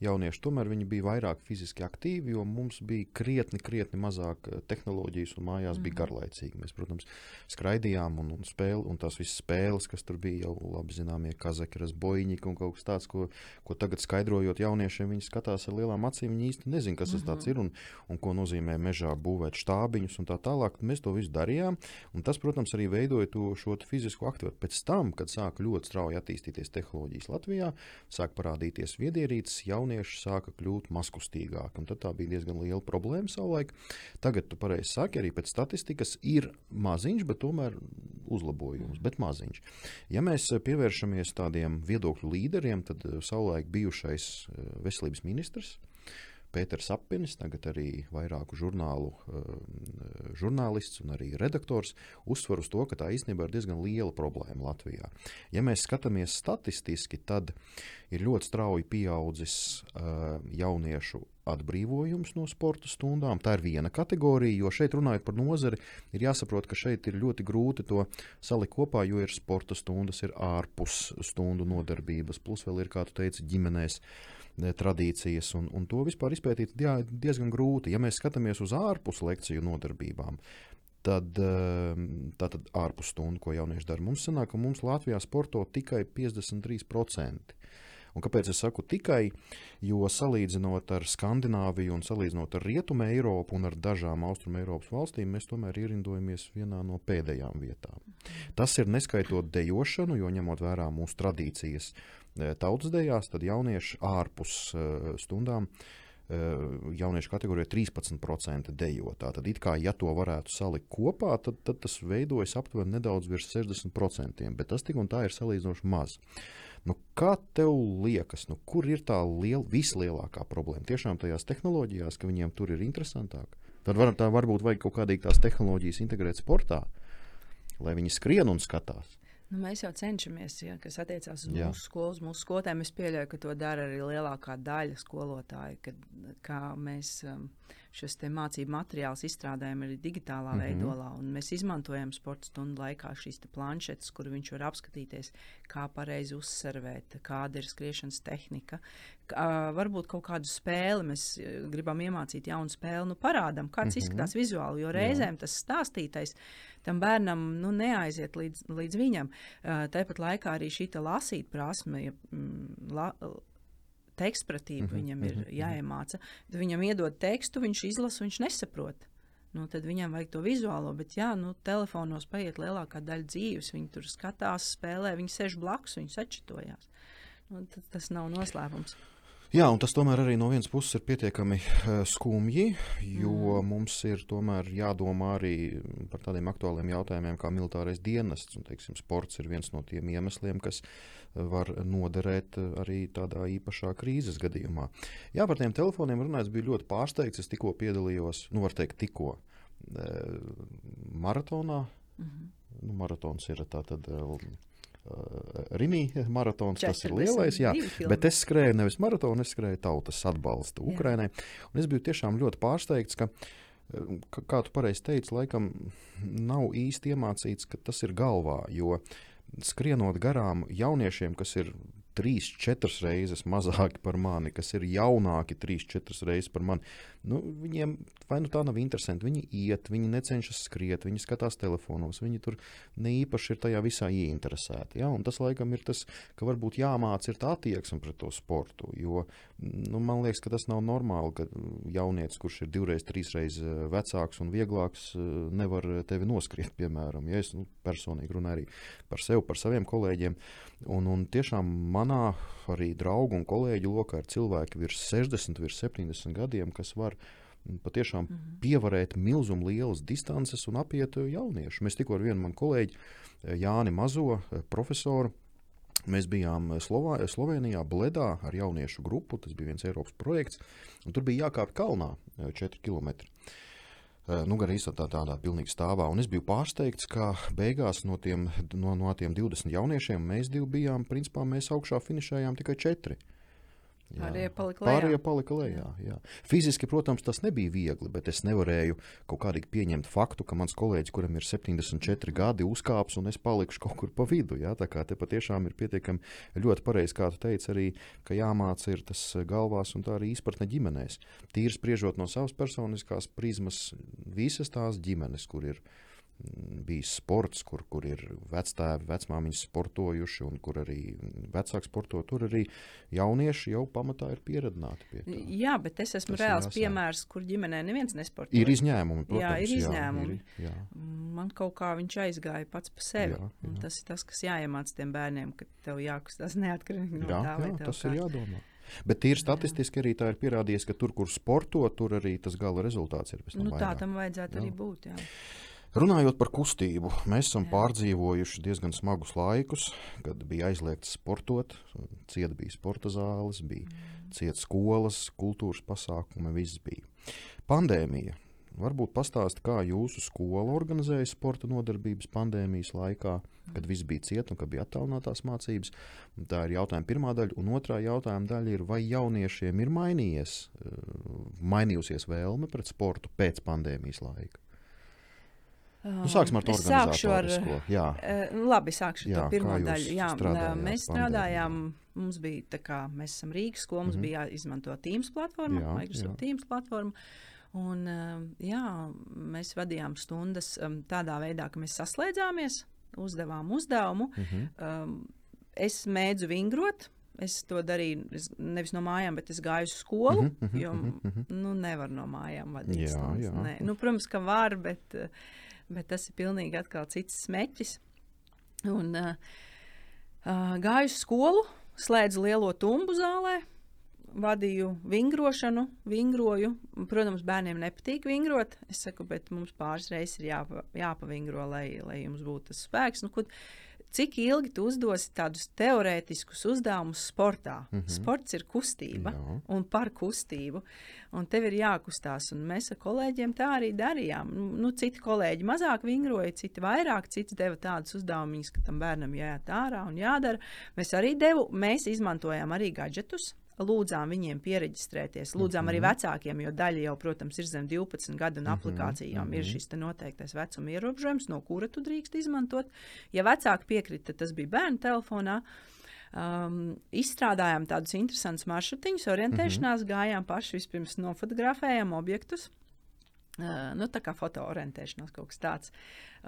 jaunieši, tomēr viņi bija vairāk fiziski aktīvi, jo mums bija krietni, krietni mazāk tehnoloģijas un mājās mm. bija mhm. garlaicīgi. Mēs, protams, skraidījām un, un, spēli, un tās visas spēles, kas tur bija jau labi zināmie kazakeras, boiņiki un kaut kas tāds, ko, ko tagad skaidrojot jauniešiem, viņi skatās ar lielām acīm, viņi īsti nezin, kas mm -hmm. tas ir un, un ko nozīmē mežā būvēt štābiņus un tā tālāk. Mēs to visu darījām. Tas, protams, arī veidoja to, fizisko aktivitāti. Pēc tam, kad sāka ļoti strauji attīstīties tehnoloģijas Latvijā, sāk parādīties viedierīces, jaunieši sāka kļūt maskustīgāki. Tad tā bija diezgan liela problēma savulaik. Tagad, tu pareizi saki, arī pēc statistikas ir maziņš, bet tomēr uzlabojums, bet maziņš. Ja mēs pievēršamies tādiem viedokļu līderiem, tad savulaik bijušais eh, veselības ministrs Pēters Apinis, tagad arī vairāku žurnālu uh, žurnālists un arī redaktors, uzsver uz to, ka tā īstenībā ir diezgan liela problēma Latvijā. Ja mēs skatāmies statistiski, tad ir ļoti strauji pieaudzis uh, jauniešu atbrīvojums no sporta stundām. Tā ir viena kategorija, jo šeit runājot par nozari, ir jāsaprot, ka šeit ir ļoti grūti to salikt kopā, jo ir sporta stundas, ir ārpus stundu nodarbības, plus vēl ir, kā tu teici, ģimenēs tradīcijas, un, un to vispār izpētīt jā, diezgan grūti. Ja mēs skatāmies uz ārpus lekciju nodarbībām, tad ehm, tātad ārpus stundu, ko jaunieši dara, mums sanāk, ka mums Latvijā sporto tikai 53%. Un kāpēc es saku tikai? Jo salīdzinot ar Skandināviju un salīdzinot ar Rietumu Eiropu un ar dažām Austrum Eiropas valstīm, mēs tomēr ierindojamies vienā no pēdējām vietām. Tas ir neskaitot dejošanu, jo ņemot vērā mūsu tradīcijas eh, tautas dejās, tad jaunieši ārpus uh, stundām uh, jauniešu kategorijā 13% dejo. Tātad, kā, ja to varētu salikt kopā, tad, tad tas veidojas aptuveni nedaudz virs 60%, bet tas tik un tā ir salīdzinoši maz. Nu, kā tev liekas, nu, kur ir tā liel, vislielākā problēma? Tiešām tajās tehnoloģijās, ka viņiem tur ir interesantāk. Tad var, tā varbūt vajag kaut kādīgi tās tehnoloģijas integrēt sportā, lai viņi skrien un skatās. Nu, mēs jau cenšamies, ja, kas attiecās uz Jā. mūsu skolu, uz mūsu skolotājiem. Es pieļauju, ka to dara arī lielākā daļa skolotāju, kad, kā mēs um, šos mācību materiālus izstrādājam arī digitālā mm -hmm. veidolā. Mēs izmantojam sporta stundu laikā šīs planšetes, kur viņš var apskatīties, kā pareizi uzsverēt, kāda ir skriešanas tehnika. Kā, varbūt kaut kādu spēli mēs gribam iemācīt jaunu spēli, nu parādām, kāds mm -hmm. izskatās vizuāli, jo reizēm Jā. tas stāstītais tam bērnam nu, neaiziet līdz, līdz viņam. Uh, tāpat laikā arī šī lasīt prasme. Mm, la, tekstpratība mm -hmm, viņam ir mm -hmm. jāiemāca. Tad viņam iedod tekstu, viņš izlasa, viņš nesaprot. Nu, tad viņam vajag to vizuālo, bet jā, nu, telefonos paiet lielākā daļa dzīves. Viņi tur skatās, spēlē, viņi sēž blakus, viņi sačitojās. Nu, tas nav noslēpums. Jā, un tas tomēr arī no vienas puses ir pietiekami uh, skumji, jo mm. mums ir tomēr jādomā arī par tādiem aktuāliem jautājumiem kā militārais dienests. Un, teiksim, sports ir viens no tiem iemesliem, kas var noderēt eh, arī tādā īpašā krīzes gadījumā. Jā, par tiem telefoniem runājot, bija ļoti pārsteigts. Es tikko piedalījos, nu, var teikt, tikko maratonā. Mm -hmm. nu, maratons ir tātad. Uh, Rimī maratons, tas ir lielais, jā, bet es skrēju nevis maratonu, es skrēju tautas atbalstu Ukrainai. Es biju tiešām ļoti pārsteigts, ka, ka kā tu pareizi teici, laikam nav īsti iemācīts, ka tas ir galvā, jo skrienot garām jauniešiem, kas ir trīs, četras reizes mazāki par mani, kas ir jaunāki trīs, četras reizes par mani. Nu, viņiem vai nu tā nav interesanti. Viņi iet, viņi necenšas skriet, viņi skatās telefonos, viņi tur ne īpaši ir tajā visā ieinteresēti. Ja? Un tas laikam ir tas, ka varbūt jāmāc ir tā attieksme pret to sportu. Jo nu, man liekas, ka tas nav normāli, ka jaunietis, kurš ir divreiz, trīsreiz eh, vecāks un vieglāks, eh, nevar tevi noskriet, piemēram. Ja es nu, personīgi runāju arī par sevi, par saviem kolēģiem. Un, un tiešām manā arī draugu un kolēģu lokā ir cilvēki virs 60, virs 70 gadiem, kas var patiešām mm -hmm. pievarēt milzumu lielas distances un apiet jauniešu. Mēs tikko ar vienu manu kolēģi, Jāni Mazo, profesoru, Mēs bijām Slovā, Slovenijā, Bledā ar jauniešu grupu. Tas bija viens Eiropas projekts. Tur bija jākāpj kalnā 4 km. Nu, gan īstenībā tā, tādā pilnīgi stāvā. Un es biju pārsteigts, ka beigās no tiem, no, no tiem 20 jauniešiem mēs divi bijām, principā mēs augšā finišējām tikai 4. Pārējie palika lejā. Pārējie palika lejā jā. Fiziski, protams, tas nebija viegli, bet es nevarēju kaut kādīgi pieņemt faktu, ka mans kolēģis, kuram ir 74 gadi, uzkāps un es palikšu kaut kur pa vidu. Jā. Tā kā te patiešām ir pietiekami ļoti pareizi, kā tu teici, arī, ka jāmāca ir tas galvās un tā arī izpratne ģimenēs. Tīri spriežot no savas personiskās prizmas, visas tās ģimenes, kur ir ielikās bijis sports, kur, kur ir vectēvi, vecmāmiņas sportojuši, un kur arī vecāki sporto. Tur arī jaunieši jau pamatā ir pieredzināti pie tā. Jā, bet es esmu Tas reāls piemērs, kur ģimenē neviens nesporto. Ir izņēmumi, protams. Jā, ir izņēmumi. Jā, ir, jā. Man kaut kā viņš aizgāja pats pa sevi. Jā, jā. Tas ir tas, kas jāiemāc tiem bērniem, ka tev jākustās neatkarīgi no jā, tā, vai jā, tas kā... ir jādomā. Bet tīri statistiski arī tā ir pierādījies, ka tur, kur sporto, tur arī tas gala rezultāts ir. Nu, tā tam vajadzētu jā. arī būt. Jā. Runājot par kustību, mēs esam pārdzīvojuši diezgan smagus laikus, kad bija aizliegts sportot. Cieta bija sporta zāles, bija mm. cieta skolas, kultūras pasākumi, viss bija. Pandēmija. Varbūt pastāst, kā jūsu skola organizēja sporta nodarbības pandēmijas laikā, kad viss bija cieta un kad bija attālinātās mācības. Tā ir jautājuma pirmā daļa, un otrā jautājuma daļa ir, vai jauniešiem ir mainījies, eh, mainījusies vēlme pret sportu pēc pandēmijas laika? Nu, sāksim ar to organizatorisko. Jā. Uh, labi, sākšu ar to pirmo daļu. Jā, mēs strādājām, mums bija tā kā, mēs esam Rīgas skola, mums mm -hmm. bija jāizmanto Teams platforma, jā, Microsoft jā. Teams platforma. Un, uh, jā, mēs vadījām stundas um, tādā veidā, ka mēs saslēdzāmies, uzdevām uzdevumu. Mm -hmm. es mēdzu vingrot, Es to darīju es nevis no mājām, bet es gāju uz skolu. Mm -hmm, jo -hmm. nu, nevar no mājām vadīt. Jā, stundas, jā. Nu, protams, ka var, bet bet tas ir pilnīgi atkal cits smeķis. Un, uh, gāju uz skolu, slēdzu lielo tumbu zālē, vadīju vingrošanu, vingroju. Protams, bērniem nepatīk vingrot. Es saku, bet mums pāris reizes ir jāpa, jāpavingro, lai, lai jums būtu tas spēks. Nu, kur, cik ilgi tu uzdosi tādus teorētiskus uzdevumus sportā. Mm -hmm. Sports ir kustība Jā. un par kustību, un tev ir jākustās. Un mēs ar kolēģiem tā arī darījām. Nu, nu, citi kolēģi mazāk vingroja, citi vairāk, cits deva tādus uzdevumus, ka tam bērnam jāiet ārā un jādara. Mēs arī devu, mēs izmantojām arī gadgetus lūdzām viņiem pieregistrēties. Lūdzām mm -hmm. arī mhm. vecākiem, jo daļa jau, protams, ir zem 12 gadu, un mm -hmm. aplikācijām mm -hmm. ir šis noteiktais vecuma ierobežojums, no kura tu drīkst izmantot. Ja vecāki piekrita, tad tas bija bērnu telefonā. Um, izstrādājām tādus interesantus maršrutiņus, orientēšanās, mm -hmm. gājām paši vispirms nofotografējām objektus. Uh, nu, tā kā fotoorientēšanās kaut kas tāds.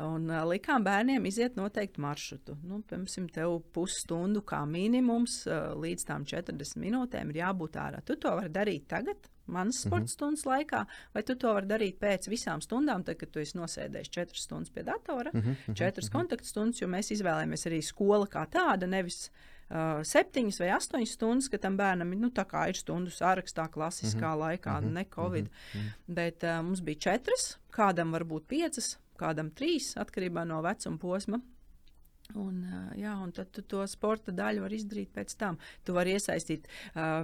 Un uh, likām bērniem iziet noteikti maršrutu. Nu, piemēram, tev pusstundu kā minimums uh, līdz tām 40 minūtēm ir jābūt ārā. Tu to vari darīt tagad, manas sporta mm -hmm. stundas laikā, vai tu to vari darīt pēc visām stundām, tad, kad tu esi nosēdējis 4 stundas pie datora, mm -hmm. 4 mm -hmm. kontaktstundas, jo mēs izvēlējāmies arī skola kā tāda, nevis uh, septiņas vai astoņas stundas, ka tam bērnam nu, ir stundu sārakstā, klasiskā mm -hmm. laikā, mm -hmm. ne Covid. Mm -hmm. Bet uh, mums bija četras, kādam varbūt piecas, kādam trīs, atkarībā no vecuma posma. Un, jā, un tad tu to sporta daļu vari izdarīt pēc tam. Tu vari iesaistīt.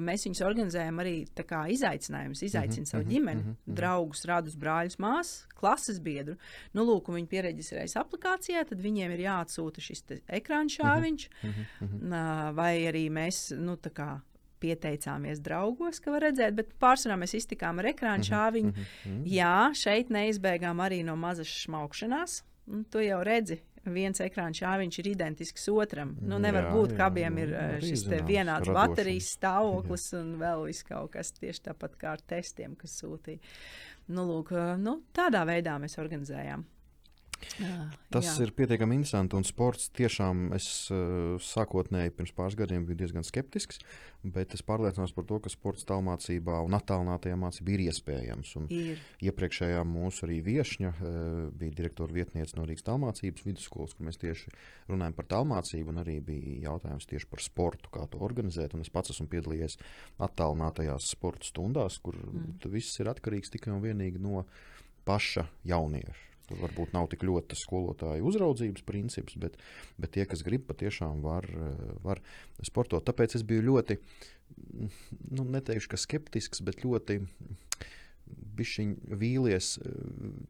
Mēs viņus organizējam arī kā izaicinājumus. Izaicini mm -hmm, savu ģimeni, mm -hmm. draugus, radus, brāļus, māsas, klases biedru. Nu, lūk, viņi pieregistrējas aplikācijā, tad viņiem ir jāatsūta šis ekrāna šāviņš. Mm -hmm. vai arī mēs, nu, tā kā pieteicāmies draugos, ka var redzēt, bet pārsvarā mēs iztikām ar ekrānu šāviņu. Mm -hmm. Jā, šeit neizbēgām arī no mazas šmaukšanās. Un tu jau redzi, viens ekrāns šāviņš ir identisks otram. Nu, nevar jā, būt, ka abiem ir jā, eh, šis vienāds radošums. baterijas stāvoklis jā. un vēl kaut kas tieši tāpat kā ar testiem, kas sūtīja. Nu, lūk, eh, nu, tādā veidā mēs organizējām. Tas jā. ir pietiekami interesanti. Un sports tiešām es uh, sākotnēji pirms pāris gadiem biju diezgan skeptisks, bet es pārliecinājos par to, ka sports tālmācībā un attālinātajā mācībā ir iespējams. Un ir. Iepriekšējā mūsu arī viesņa uh, bija direktora vietniece no Rīgas tālmācības vidusskolas, kur mēs tieši runājam par tālmācību, un arī bija jautājums tieši par sportu, kā to organizēt. Un es pats esmu piedalījies attālinātajās sporta stundās, kur mm. viss ir atkarīgs tikai un vienīgi no paša jaunieša. Tur varbūt nav tik ļoti tas skolotāju uzraudzības princips, bet, bet tie, kas grib, patiešām var, var sportot. Tāpēc es biju ļoti, nu, neteikšu, ka skeptisks, bet ļoti bišķiņ vīlies eh,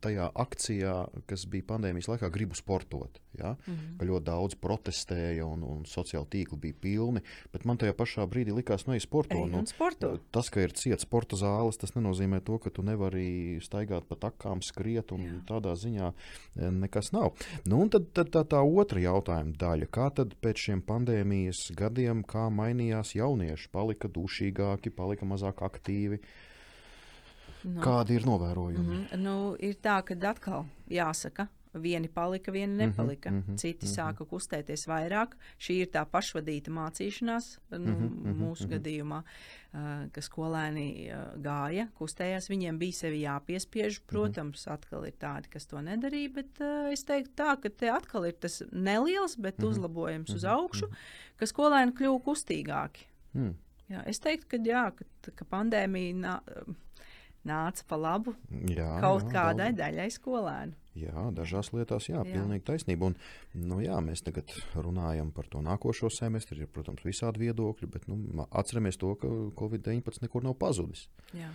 tajā akcijā, kas bija pandēmijas laikā, gribu sportot. Ja? Mm -hmm. Ka ļoti daudz protestēja un, un sociāli tīkli bija pilni. Bet man tajā pašā brīdī likās, nu, ja sporto, nu, sporto. tas, ka ir ciets sporta zāles, tas nenozīmē to, ka tu nevari staigāt pa takām, skriet un Jā. tādā ziņā eh, nekas nav. Nu, un tad, tad tā, tā otra jautājuma daļa. Kā tad pēc šiem pandēmijas gadiem, kā mainījās jaunieši? Palika dušīgāki, palika mazāk aktīvi. Uh, Nu, Kādi ir novērojumi? Mm -hmm. nu, ir tā, ka atkal jāsaka, vieni palika, vieni mhm, nepalika. Mm -hmm, Citi mm -hmm. sāka kustēties vairāk. Šī ir tā pašvadīta mācīšanās, nu, mm -hmm, mūsu mm -hmm. gadījumā, uh, ka skolēni uh, gāja, kustējās. Viņiem bija sevi jāpiespiež. Mhm. Protams, mm -hmm. atkal ir tādi, kas to nedarīja, bet uh, es teiktu tā, ka te atkal ir tas neliels, bet mm -hmm. uzlabojums mm -hmm. uz augšu, ka skolēni kļuvu kustīgāki. Mm. Jā, es teiktu, ka, jā, ka, ka pandēmija. Nā, nāca pa labu jā, kaut jā, kādai daudz. daļai skolēnu. Jā, dažās lietās, jā, Jā. pilnīgi taisnība. Un, nu, jā, mēs tagad runājam par to nākošo semestri. Ir, protams, visādi viedokļi, bet nu, atceramies to, ka Covid-19 nekur nav pazudis. Jā.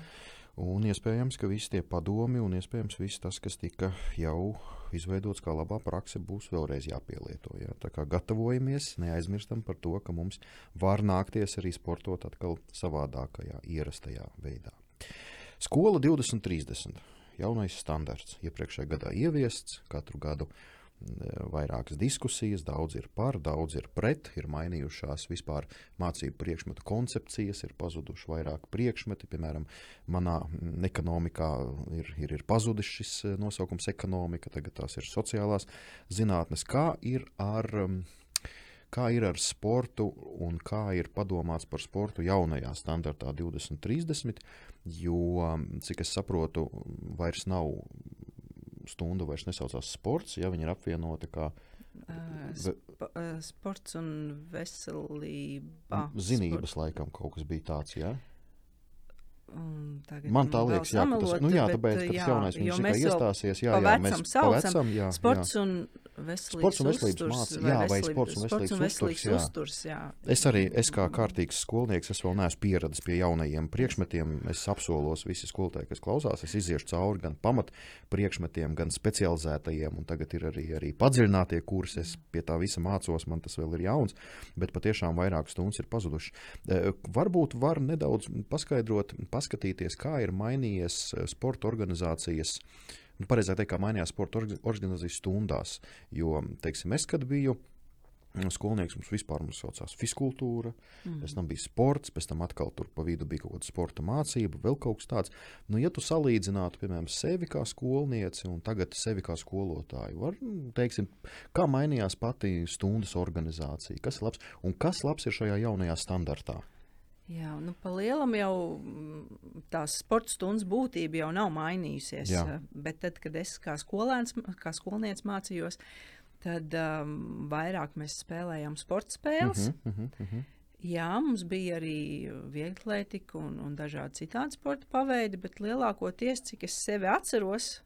Un iespējams, ka visi tie padomi un iespējams viss tas, kas tika jau izveidots kā labā prakse, būs vēlreiz jāpielieto. Jā. Tā kā gatavojamies, neaizmirstam par to, ka mums var nākties arī sportot atkal savādākajā, ierastajā veidā. Skola 2030. Jaunais standarts iepriekšējā gadā ieviests, katru gadu mm, vairākas diskusijas, daudz ir par, daudz ir pret, ir mainījušās vispār mācību priekšmetu koncepcijas, ir pazuduši vairāk priekšmeti. Piemēram, manā mm, ekonomikā ir, ir, ir pazudis šis eh, nosaukums ekonomika, tagad tās ir sociālās zinātnes. Kā ir ar, mm, kā ir ar sportu un kā ir padomāts par sportu jaunajā standartā 2030, jo, cik es saprotu, vairs nav stunda vairs nesaucās sports, ja viņi ir apvienoti kā sp sports un veselība. zinības, laikam, kaut kas bija tāds. Ja? Un tagad Man tā vēl liekas, jā, ka tas, nu, jā, tāpēc, ka jā, tas jaunais jo viņš mēs tikai iestāsies. Jā, jā, mēs saucam jā, Sports jā. un Sports un veselības mācība, jā, vai veselības- sports un veselības uzturs, jā. uzturs, jā. Es arī, es kā kārtīgs skolnieks, es vēl neesmu pieradis pie jaunajiem priekšmetiem. Es apsolos visi skolotāji, kas klausās. Es iziešu cauri gan pamat priekšmetiem, gan specializētajiem, un tagad ir arī, arī padziļinātie kursi. Es pie tā visa mācos, man tas vēl ir jauns, bet patiešām vairākas stundas ir pazudušas. Eh, Varbūt var nedaudz paskaidrot, paskatīties, kā ir mainījies eh, sporta organizācijas. Nu, pareizāk teikt, kā mainījās sporta orga- organizācijas stundās. Jo, teiksim, es, kad biju mm, skolnieks, mums vispār mums saucās fiskultūra, mm. pēc tam bija sports, pēc tam atkal tur pa vidu bija kaut kāda sporta mācība, vēl kaut kas tāds. Nu, ja tu salīdzinātu, piemēram, sevi kā skolnieci un tagad sevi kā skolotāju, var, mm, teiksim, kā mainījās pati stundas organizācija, kas ir labs un kas labs ir šajā jaunajā standartā? Jā, nu, pa lielam jau mm, tās sporta stundas būtība jau nav mainījusies. Jā. eh, Bet tad, kad es kā skolēns, kā skolnieks mācījos, tad um, vairāk mēs spēlējām sporta spēles. Mhm, mhm, mhm. Jā, mums bija arī vieglatlētika un, un dažādi citādi sporta paveidi, bet lielākoties, cik es sevi atceros,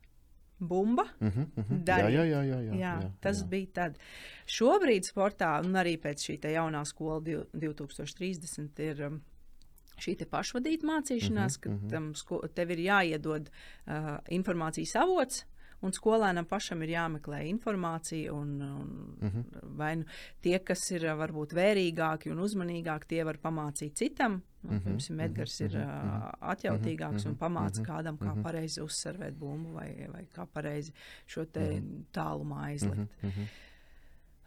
bumba. Mhm, mhm. Jā, Darīt. jā, jā, jā, jā, Jā, jā, tas jā. bija tad. Šobrīd sportā, un arī pēc šī jaunā skola div- 2030, ir um, šī pašvadīta mācīšanās, Mhm, kad mhm. tam sko- tev ir jāiedod uh, informācijas avots. Un skolēnam pašam ir jāmeklē informācija, un, un Mhm. vai nu tie, kas ir uh, varbūt vērīgāki un uzmanīgāki, tie var pamācīt citam. Nu, Mhm, Piemēram, Edgars ir mhm, uh, atjautīgāks un mhm, pamāca mhm, kādam, kā mhm. pareizi uzsverēt bumbu vai, vai kā pareizi šo tālumā aizlikt. Mhm, mhm.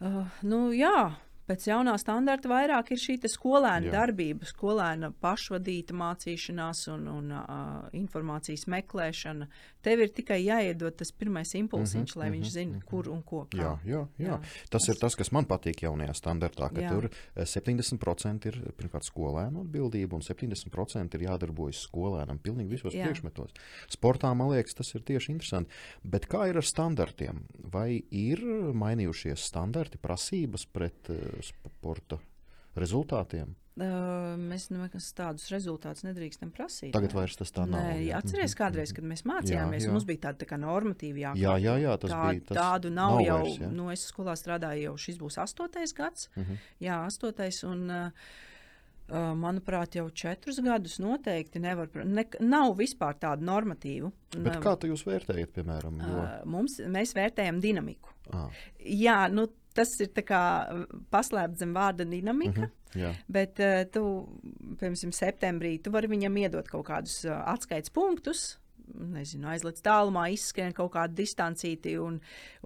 Uh, nu, jā, pēc jaunā standarta vairāk ir šī skolēna jā. darbība, skolēna pašvadīta mācīšanās un, un uh, informācijas meklēšana. Tev ir tikai jāiedod tas pirmais impulsiņš, Mhm, lai viņš mhm, zina, mhm. kur un ko. kā. Jā, jā, jā. Jā. Tas ir tas, kas man patīk jaunajā standartā, ka Jā. tur eh, 70% ir pirmkārt skolēnu atbildība un 70% ir jādarbojas skolēnam pilnīgi visos Jā. priekšmetos. Sportā, man liekas, tas ir tieši interesanti. Bet kā ir ar standartiem? Vai ir mainījušies standarti, prasības pret eh, sporta rezultātiem? Uh, mēs nekas tādus rezultātus nedrīkstam prasīt. Tagad ne? vairs tas tā nav. Nē, jā. atceries, Mhm, kādreiz, kad mēs mācījāmies, jā. mums bija tāda tā normatīva jākļūt. Jā, jā, jā, tas Tā, bija. Tas tādu nav, nav jau. vairs, jā. Nu, es skolā strādāju jau šis būs astotais gads. Mhm. Jā, astotais. Un, uh, uh, manuprāt, jau četrus gadus noteikti nevar. Ne, nav vispār tādu normatīvu. Bet kā tu jūs vērtējat, piemēram? Jo, uh, mums, mēs vērtējam dinamiku. ah, Jā, nu, tas ir kā paslēpts zem vārda dinamika. mhm, jā. Bet, uh, tu, piemēram, septembrī tu vari viņam iedot kaut kādus uh, atskaites punktus. Nezinu, aizliet tālumā, izskrien kaut kādu distancīti un,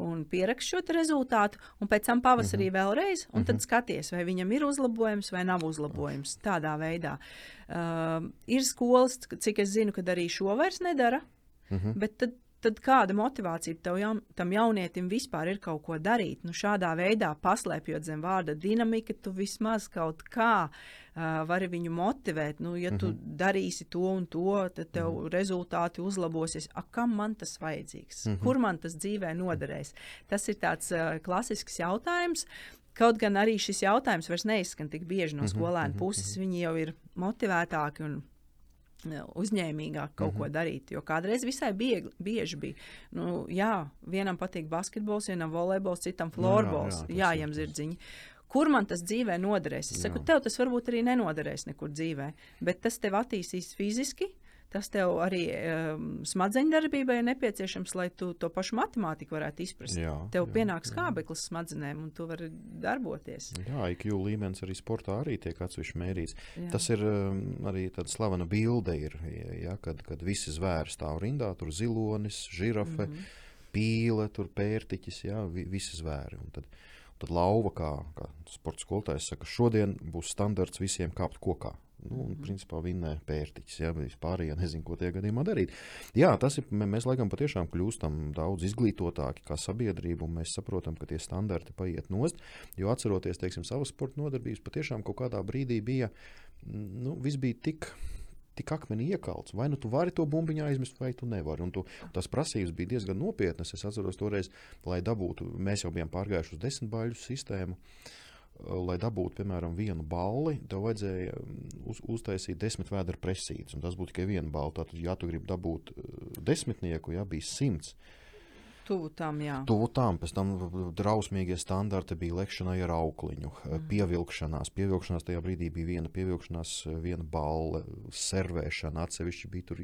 un pierakst šo rezultātu. Un pēc tam pavasarī mm -hmm. vēlreiz, un mm -hmm. tad skaties, vai viņam ir uzlabojums vai nav uzlabojums. Tādā veidā. Uh, ir skolas, cik es zinu, kad arī šo vairs nedara. Mhm. Bet tad, tad kāda motivācija jaun, tam jaunietim vispār ir kaut ko darīt? Nu, šādā veidā, paslēpjot zem vārda dinamika, tu vismaz kaut kā uh, vari viņu motivēt. Nu, ja tu mm -hmm. darīsi to un to, tad tev mm -hmm. rezultāti uzlabosies. A, kam man tas vajadzīgs? Mm -hmm. Kur man tas dzīvē noderēs? Tas ir tāds uh, klasisks jautājums. Kaut gan arī šis jautājums vairs neizskan tik bieži no skolēnu puses, viņi jau ir motivētāki un uzņēmīgāk kaut mm -hmm. ko darīt. Jo kādreiz visai biegli, bieži bija. Nu, jā, vienam patīk basketbols, vienam volejbols, citam florbols, jā, jā, jām zirdziņi. Kur man tas dzīvē noderēs? Es saku, tev tas varbūt arī nenoderēs nekur dzīvē, bet tas tev attīstīs fiziski, uh, Tas tev arī um, smadzeņu darbībai ir nepieciešams, lai tu to pašu matemātiku varētu izprast. Jā, tev jā, pienāks kābeklis smadzenēm, un tu vari darboties. Jā, IQ līmenis arī sportā arī tiek atsevišķi mērīts. Jā. Tas ir um, arī tāda slavena bilde, ir, ja, kad, kad visi zvēri stāv rindā, tur zilonis, žirafe, mm -hmm. pīle, tur pērtiķis, jā, vi, visi zvēri. Un tad, tad lauva, kā, kā sports skolotājs saka, šodien būs standarts visiem kāpt kokā. Nu, un, principā, vinnē pērtiķis. Ja vispārējie nezinu, ko tie gadījumā darīt. Jā, tas ir. Mēs laikam patiešām kļūstam daudz izglītotāki kā sabiedrība, un mēs saprotam, ka tie standarti paiet nost. Jo atceroties, teiksim, savas sporta nodarbības, patiešām kaut kādā brīdī bija, nu, viss bija tik tik akmenī iekalts. Vai nu tu vari to bumbiņu aizmest, vai tu nevari. Un tu, tas prasības bija diezgan nopietnas. Es atceros toreiz, lai dabūtu, mēs jau bijām pārgājuši uz desmit baļu sistēmu. Uh, lai dabūtu, piemēram, vienu balli, tev vajadzēja mm, uz, uztaisīt desmit vēdera presītes, un tas būtu tikai viena balva. Tātad, ja tu gribi dabūt eh, desmitnieku, ja bija simts, Tuvu tam, jā. Tuvu tam, pēc tam drausmīgie standarti bija lekšanai ar aukliņu, mm. pievilkšanās. Pievilkšanās tajā brīdī bija viena pievilkšanās, viena balle, servēšana atsevišķi bija tur.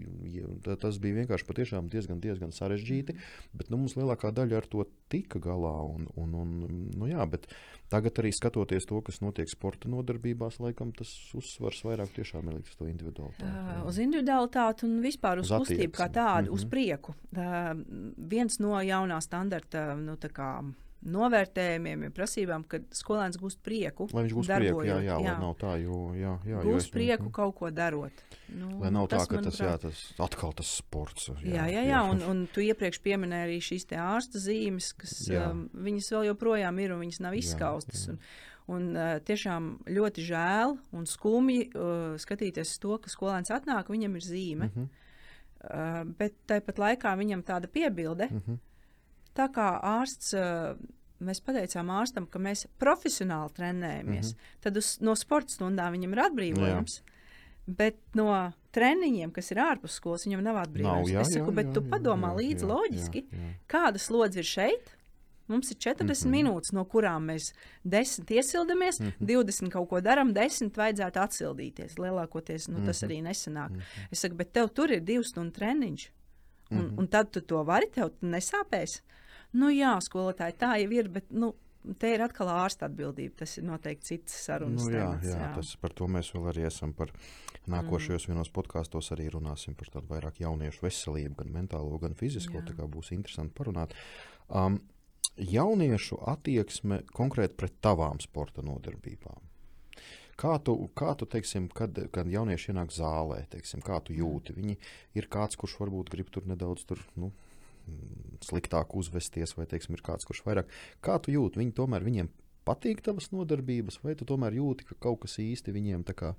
Tas bija vienkārši patiešām diezgan, diezgan sarežģīti, mm. bet nu, mums lielākā daļa ar to tika galā. Un, un, un, nu, jā, bet tagad arī skatoties to, kas notiek sporta nodarbībās, laikam tas uzsvars vairāk tiešām ir liks to individualitāti. Uh, uz individualitāti un vispār uz, uz kustību kā tādu, mm -hmm. uz prieku. Uh, viens no jaunā standarta nu, novērtējumiem, prasībām, ka skolēns gūst prieku. Lai viņš gūst prieku, jā, jā, jā. nav tā, jo, jā, jā, gūst jo prieku mm. kaut ko darot. Nu, lai nav tas, tā, ka tas, jā, tas atkal tas sports. Jā, jā, jā, jā un, un tu iepriekš pieminēji arī šīs ārsta zīmes, kas um, viņas vēl joprojām ir un viņas nav izskaustas. Jā, jā. Un, Un, uh, tiešām ļoti žēl un skumji uh, skatīties to, ka skolēns atnāk, viņam ir zīme. Mm -hmm. Uh, bet tāpat laikā viņam tāda piebilde, mm -hmm. Tā kā ārsts. Uh, mēs pateicām ārstam, ka mēs profesionāli trenējamies. Mm -hmm. Tad uz, no sporta stundām viņam ir atbrīvojums. Jā. Bet no treniņiem, kas ir ārpus skolas, viņam nav atbrīvojums. Nav, jā, es saku, jā, bet jā, tu padomā jā, līdzi jā, loģiski, jā, jā. kāda slodze ir šeit, Mums ir 40 mm -hmm. minūtes, no kurām mēs 10 iesildamies, mm -hmm. 20 kaut ko darām, 10 vajadzētu atsildīties. Lielākoties nu, tas mm -hmm. arī nesanāk. Mm -hmm. Es saku, bet tev tur ir 2 stundu treniņš. Un, mm -hmm. un tad tu to vari, tev nesāpēs. Nu, jā, skolotāji, tā jau ir, bet nu, te ir atkal ārsta atbildība. Tas ir noteikti cits sarunas. Nu, jā, temats, jā, jā. Tas, par to mēs vēl arī esam par nākošajos mm. vienos podkāstos arī runāsim par tādu vairāk jauniešu veselību, gan mentālo, gan fizisko. Jā. Tā kā būs interesanti parunāt. Um, jauniešu attieksme konkrēti pret tavām sporta nodarbībām. Kā tu, kā tu teiksim, kad, kad jaunieši ienāk zālē, teiksim, kā tu jūti? Viņi ir kāds, kurš varbūt grib tur nedaudz tur, nu, sliktāk uzvesties, vai teiksim, ir kāds, kurš vairāk. Kā tu jūti? Viņi tomēr viņiem patīk tavas nodarbības, vai tu tomēr jūti, ka kaut kas īsti viņiem tā kā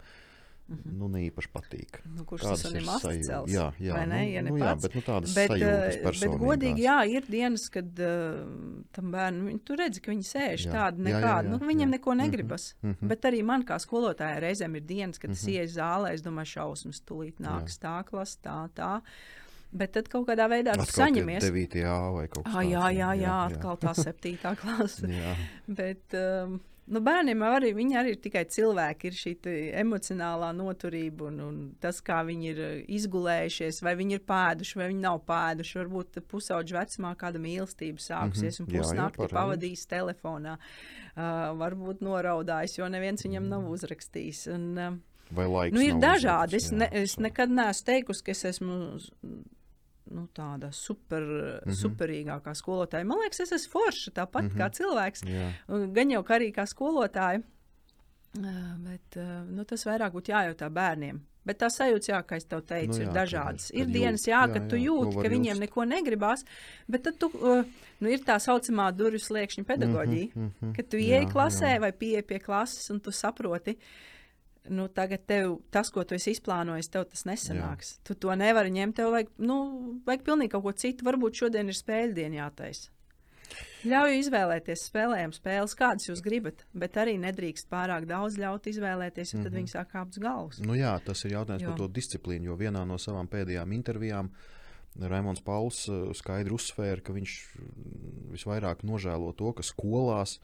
Mm -hmm. Nu, ne īpaši patīk. Nu, kurš tas ir mascēls? Jā, jā, ne? Ja nu, jā bet nu, tādas bet, eh, bet godīgi, jā, ir dienas, kad uh, tam bērnam, tu redzi, ka viņi sēž jā, jā, nu, viņam jā. neko negribas. Mm -hmm. Bet arī man kā skolotājai reizēm ir dienas, kad mm -hmm. es ieeju zālē, es domāju, šausmas, tūlīt nāks jā. tā klasa, tā, tā. Bet tad kaut kādā veidā tu saņemies. 9. vai kaut kas tāds. Jā, jā, jā, jā, atkal tā 7. klase. bet, um, Nu, bērniem arī, arī ir tikai cilvēki, ir šī emocionālā noturība un, un tas, kā viņi ir uh, izgulējušies, vai viņi ir pēduši, vai viņi nav pēduši. Varbūt pusauģa vecumā kāda mīlestība sākusies mm -hmm. un pusnakti pavadījis telefonā. Uh, varbūt noraudājis, jo neviens viņam nav uzrakstījis. Un, uh, Vai laiks? Nu, ir dažādi. Es, ne, es nekad neesmu teikusi, ka es esmu nu, tāda super, mm -hmm. superīgākā skolotāja. Man liekas, es esmu forša tāpat mm -hmm. kā cilvēks. Yeah. Gan jau arī kā skolotāja. Bet nu, tas vairāk būtu jājautā bērniem. Bet tā sajūta, jā, kā es tev teicu, nu, jā, ir dažādas. Ir dienas, jā, kad jā, tu jūti, ka viņiem just. neko negribās, bet tad tu, nu, ir tā saucamā durvju sliekšņa pedagoģija, mm -hmm, kad tu ieej klasē jā. vai pieeji pie klases un tu saproti, uh, nu, tagad tev, tas, ko tu esi izplānojis, tev tas nesanāks. Jā. Tu to nevari ņemt. Tev vajag, nu, vajag pilnīgi kaut ko citu. Varbūt šodien ir spēļu diena jātaisa. Ļauj izvēlēties spēlējumu spēles, kādas jūs gribat, bet arī nedrīkst pārāk daudz ļaut izvēlēties, jo tad mm -hmm. viņi sāk kāpt uz galvas. Nu jā, tas ir jautājums jo. par to disciplīnu, jo vienā no savām pēdējām intervijām Raimons Pauls uh, skaidri uzsvēra, ka viņš mm, visvairāk nožēlo to, ka skolās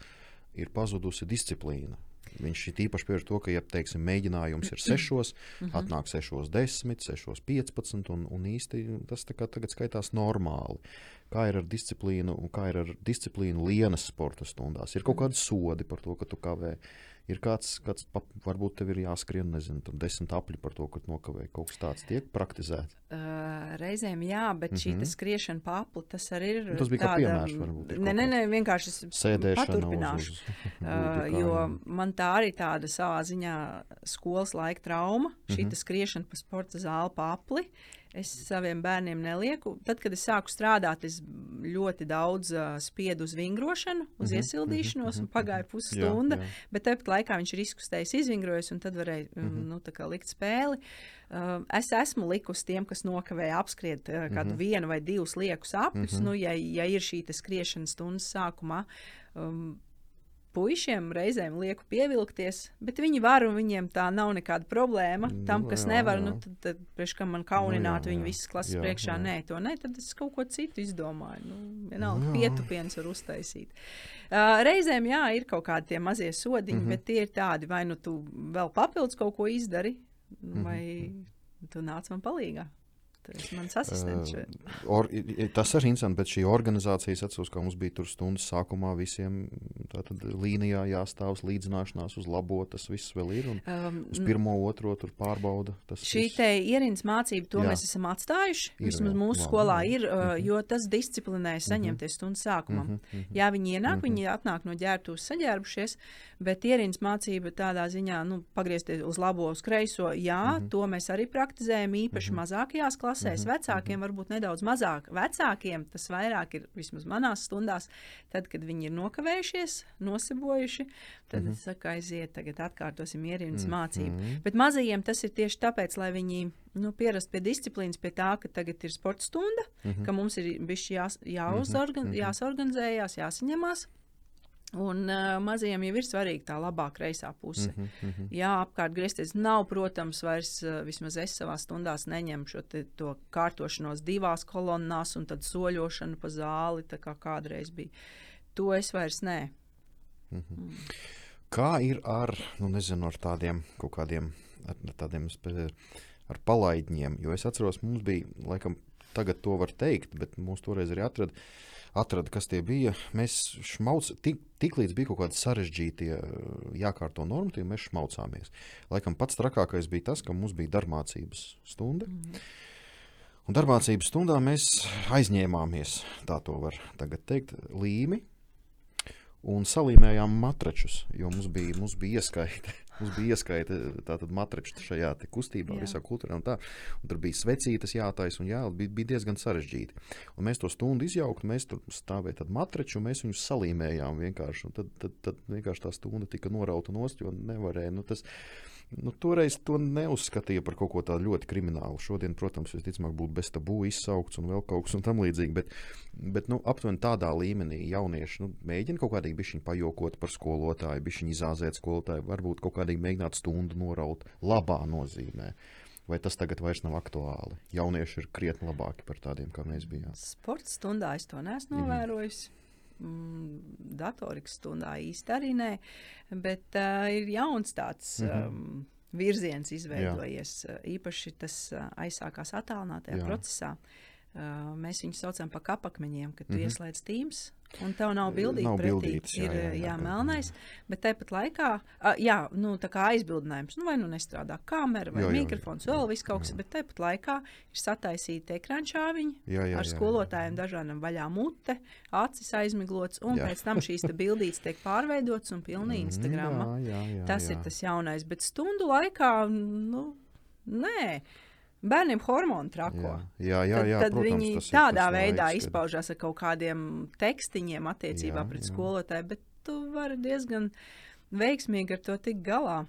ir pazudusi disciplīna. Viņš ir īpaši pievērs to, ka, ja teiksim, mēģinājums ir 6, mhm. atnāk 6, 10, 6, 15, un, un īsti tas tagad skaitās normāli. Kā ir ar disciplīnu, un kā ir ar disciplīnu lienas sporta stundās? Ir kaut mhm. kādi sodi par to, ka tu kavē. Ir kāds, kāds varbūt tev ir jāskrien, nezinu, desmit apli par to, ka nokavēji kaut kas tāds tiek praktizēts. Uh, reizēm jā, bet mm -hmm. šī mhm. skriešana pa apli, tas arī ir. Tas bija tāda, kā piemērs, varbūt. Nē, nē, nē, vienkārši sēdēšana. Paturpināšu. Uz, uz, uh, jo man tā arī tāda savā ziņā skolas laika trauma, mm -hmm. šī skriešana pa sporta zāli pa apli. Es saviem bērniem nelieku. Tad, kad es sāku strādāt, es ļoti daudz uh, spiedu uz vingrošanu, uz mm -hmm, iesildīšanos, mm -hmm, un pagāja pusstunda. Jā, jā. Bet tāpat laikā viņš ir izkustējis, izvingrojis, un tad varēja mm -hmm. nu, likt spēli. Uh, es esmu likusi tiem, kas nokavēja apskriet uh, kādu mm -hmm. vienu vai divus liekus apļus. Mm -hmm. nu, ja, ja ir šī skriešana stundas sākumā, um, puišiem reizēm lieku pievilkties, bet viņi var un viņiem tā nav nekāda problēma. Nu, Tam, kas jā, nevar, jā. nu, tad, tad priekš kam man kaunināt nu, jā, viņu visas klases jā, priekšā, jā. nē, to nē, tad es kaut ko citu izdomāju. Nu, vienalga, pietupiens var uztaisīt. Uh, reizēm, jā, ir kaut kādi tie mazie sodiņi, mm -hmm. bet tie ir tādi, vai nu tu vēl papildus kaut ko izdari, vai mm -hmm. tu nāc man palīgā. Mans asistents. Uh, or, tas ir interesanti, bet šī organizācija atceros, ka mums bija tur stundas sākumā visiem līnijā jāstāv līdzināšanās uz labo. Tas viss vēl ir. Um, uz pirmo, otro tur pārbauda. Šī viss. te ierīnas mācība, to jā. mēs esam atstājuši. Ir, Vismaz mūsu jā, skolā jā. ir, uh, mm -hmm. jo tas disciplinē mhm. saņemties mm -hmm. stundas sākumam. Mm -hmm. Jā, viņi ienāk, mm -hmm. viņi atnāk no ģērbtuves saģērbušies, bet ierīnas mācība tādā ziņā, nu, pagriezties uz labo, uz kreiso, jā, mm -hmm. to mēs arī praktizējam īpaši mm -hmm. mazākajās klasēs klasēs. Mm -hmm. Vecākiem mhm. varbūt nedaudz mazāk. Vecākiem tas vairāk ir vismaz manās stundās, tad, kad viņi ir nokavējušies, nosebojuši. Tad mm -hmm. es saku, aiziet, tagad atkārtosim ierīnas mm -hmm. mācību. Bet mazajiem tas ir tieši tāpēc, lai viņi nu, pierast pie disciplīnas, pie tā, ka tagad ir sporta stunda, mm -hmm. ka mums ir bijusi jās, jāuzorgan, mm -hmm. jāsorganizējās, jāsaņemās. Un uh, mazajiem jau ir svarīga tā labā kreisā puse. Mm -hmm, mm -hmm. Jā, apkārt griezties nav, protams, vairs uh, vismaz es savā stundās neņemu šo te, kārtošanos divās kolonnās un tad soļošanu pa zāli, tā kā kādreiz bija. To es vairs nē. Mm -hmm. mm. Kā ir ar, nu nezinu, ar tādiem kaut kādiem, ar, ar tādiem ar palaidņiem? Jo es atceros, mums bija, laikam, tagad to var teikt, bet mūs toreiz arī atrada atrada, kas tie bija. Mēs šmauc, tik, tik līdz bija kaut kādi sarežģīti jākārto normatīvi, mēs šmaucāmies. Laikam pats trakākais bija tas, ka mums bija darbmācības stunda. Mm. Un darbmācības stundā mēs aizņēmāmies, tā to var teikt, līmi un salīmējām matračus, jo mums bija, mums bija ieskaita Mums bija ieskaita tātad matračs šajā kustībā, jā. visā kultūrā. Un tā, un tur bija svecītas jātaisa, un jā, bija, bija diezgan sarežģīti. Un mēs to stundu izjauktu, mēs tur stāvējām tādu matraču, un mēs viņus salīmējām vienkārši. Tad, tad, tad vienkārši tā stunda tika norauta nost, jo nevarēja. Nu, tas, Nu, toreiz to neuzskatīja par kaut ko tādu ļoti kriminālu. Šodien, protams, visticamāk, būtu bez tabū izsaukts un vēl kaut kas tamlīdzīgs. Bet, bet nu, aptuveni tādā līmenī jaunieši nu, mēģina kaut kādīgi bišķiņu pajokot par skolotāju, bišķiņu izāzēt skolotāju, varbūt kaut kādīgi mēģināt stundu noraut labā nozīmē. Vai tas tagad vairs nav aktuāli? Jaunieši ir krietni labāki par tādiem, kā mēs bijām. Sports stundā es to neesmu novērojis. Mm mm, datorikas stundā īsti arī nē, bet uh, ir jauns tāds. Mm -hmm. um, Virziens izveidojies Jā. īpaši tas uh, aizsākās attālinātajā Jā. procesā. Uh, mēs viņus saucam par kapakmeņiem, kad mm -hmm. ieslēdz tīms Un tev nav bildīts, nav pretī, bildīts jā, ir jā, jā, jā, melnais, bet tāpat laikā, jā, nu, tā kā aizbildinājums, nu, vai nu nestrādā kamera vai jā, jā, mikrofons, jā, vēl viss kaut kas, bet tāpat laikā ir sataisīta jā, ar skolotājiem dažādam vaļā mute, acis aizmiglots, un jā. pēc tam šīs bildītes tiek pārveidotas un pilnīgi mm, jā, Tas jā. ir tas jaunais, bet stundu laikā, nu, nē. Bērniem hormoni trako. Jā, jā, jā, jā tad, tad protams, viņi tādā veidā laiks, izpaužās ar kaut kādiem tekstiņiem attiecībā jā, pret jā. skolotāju, bet tu vari diezgan veiksmīgi ar to tikt galā.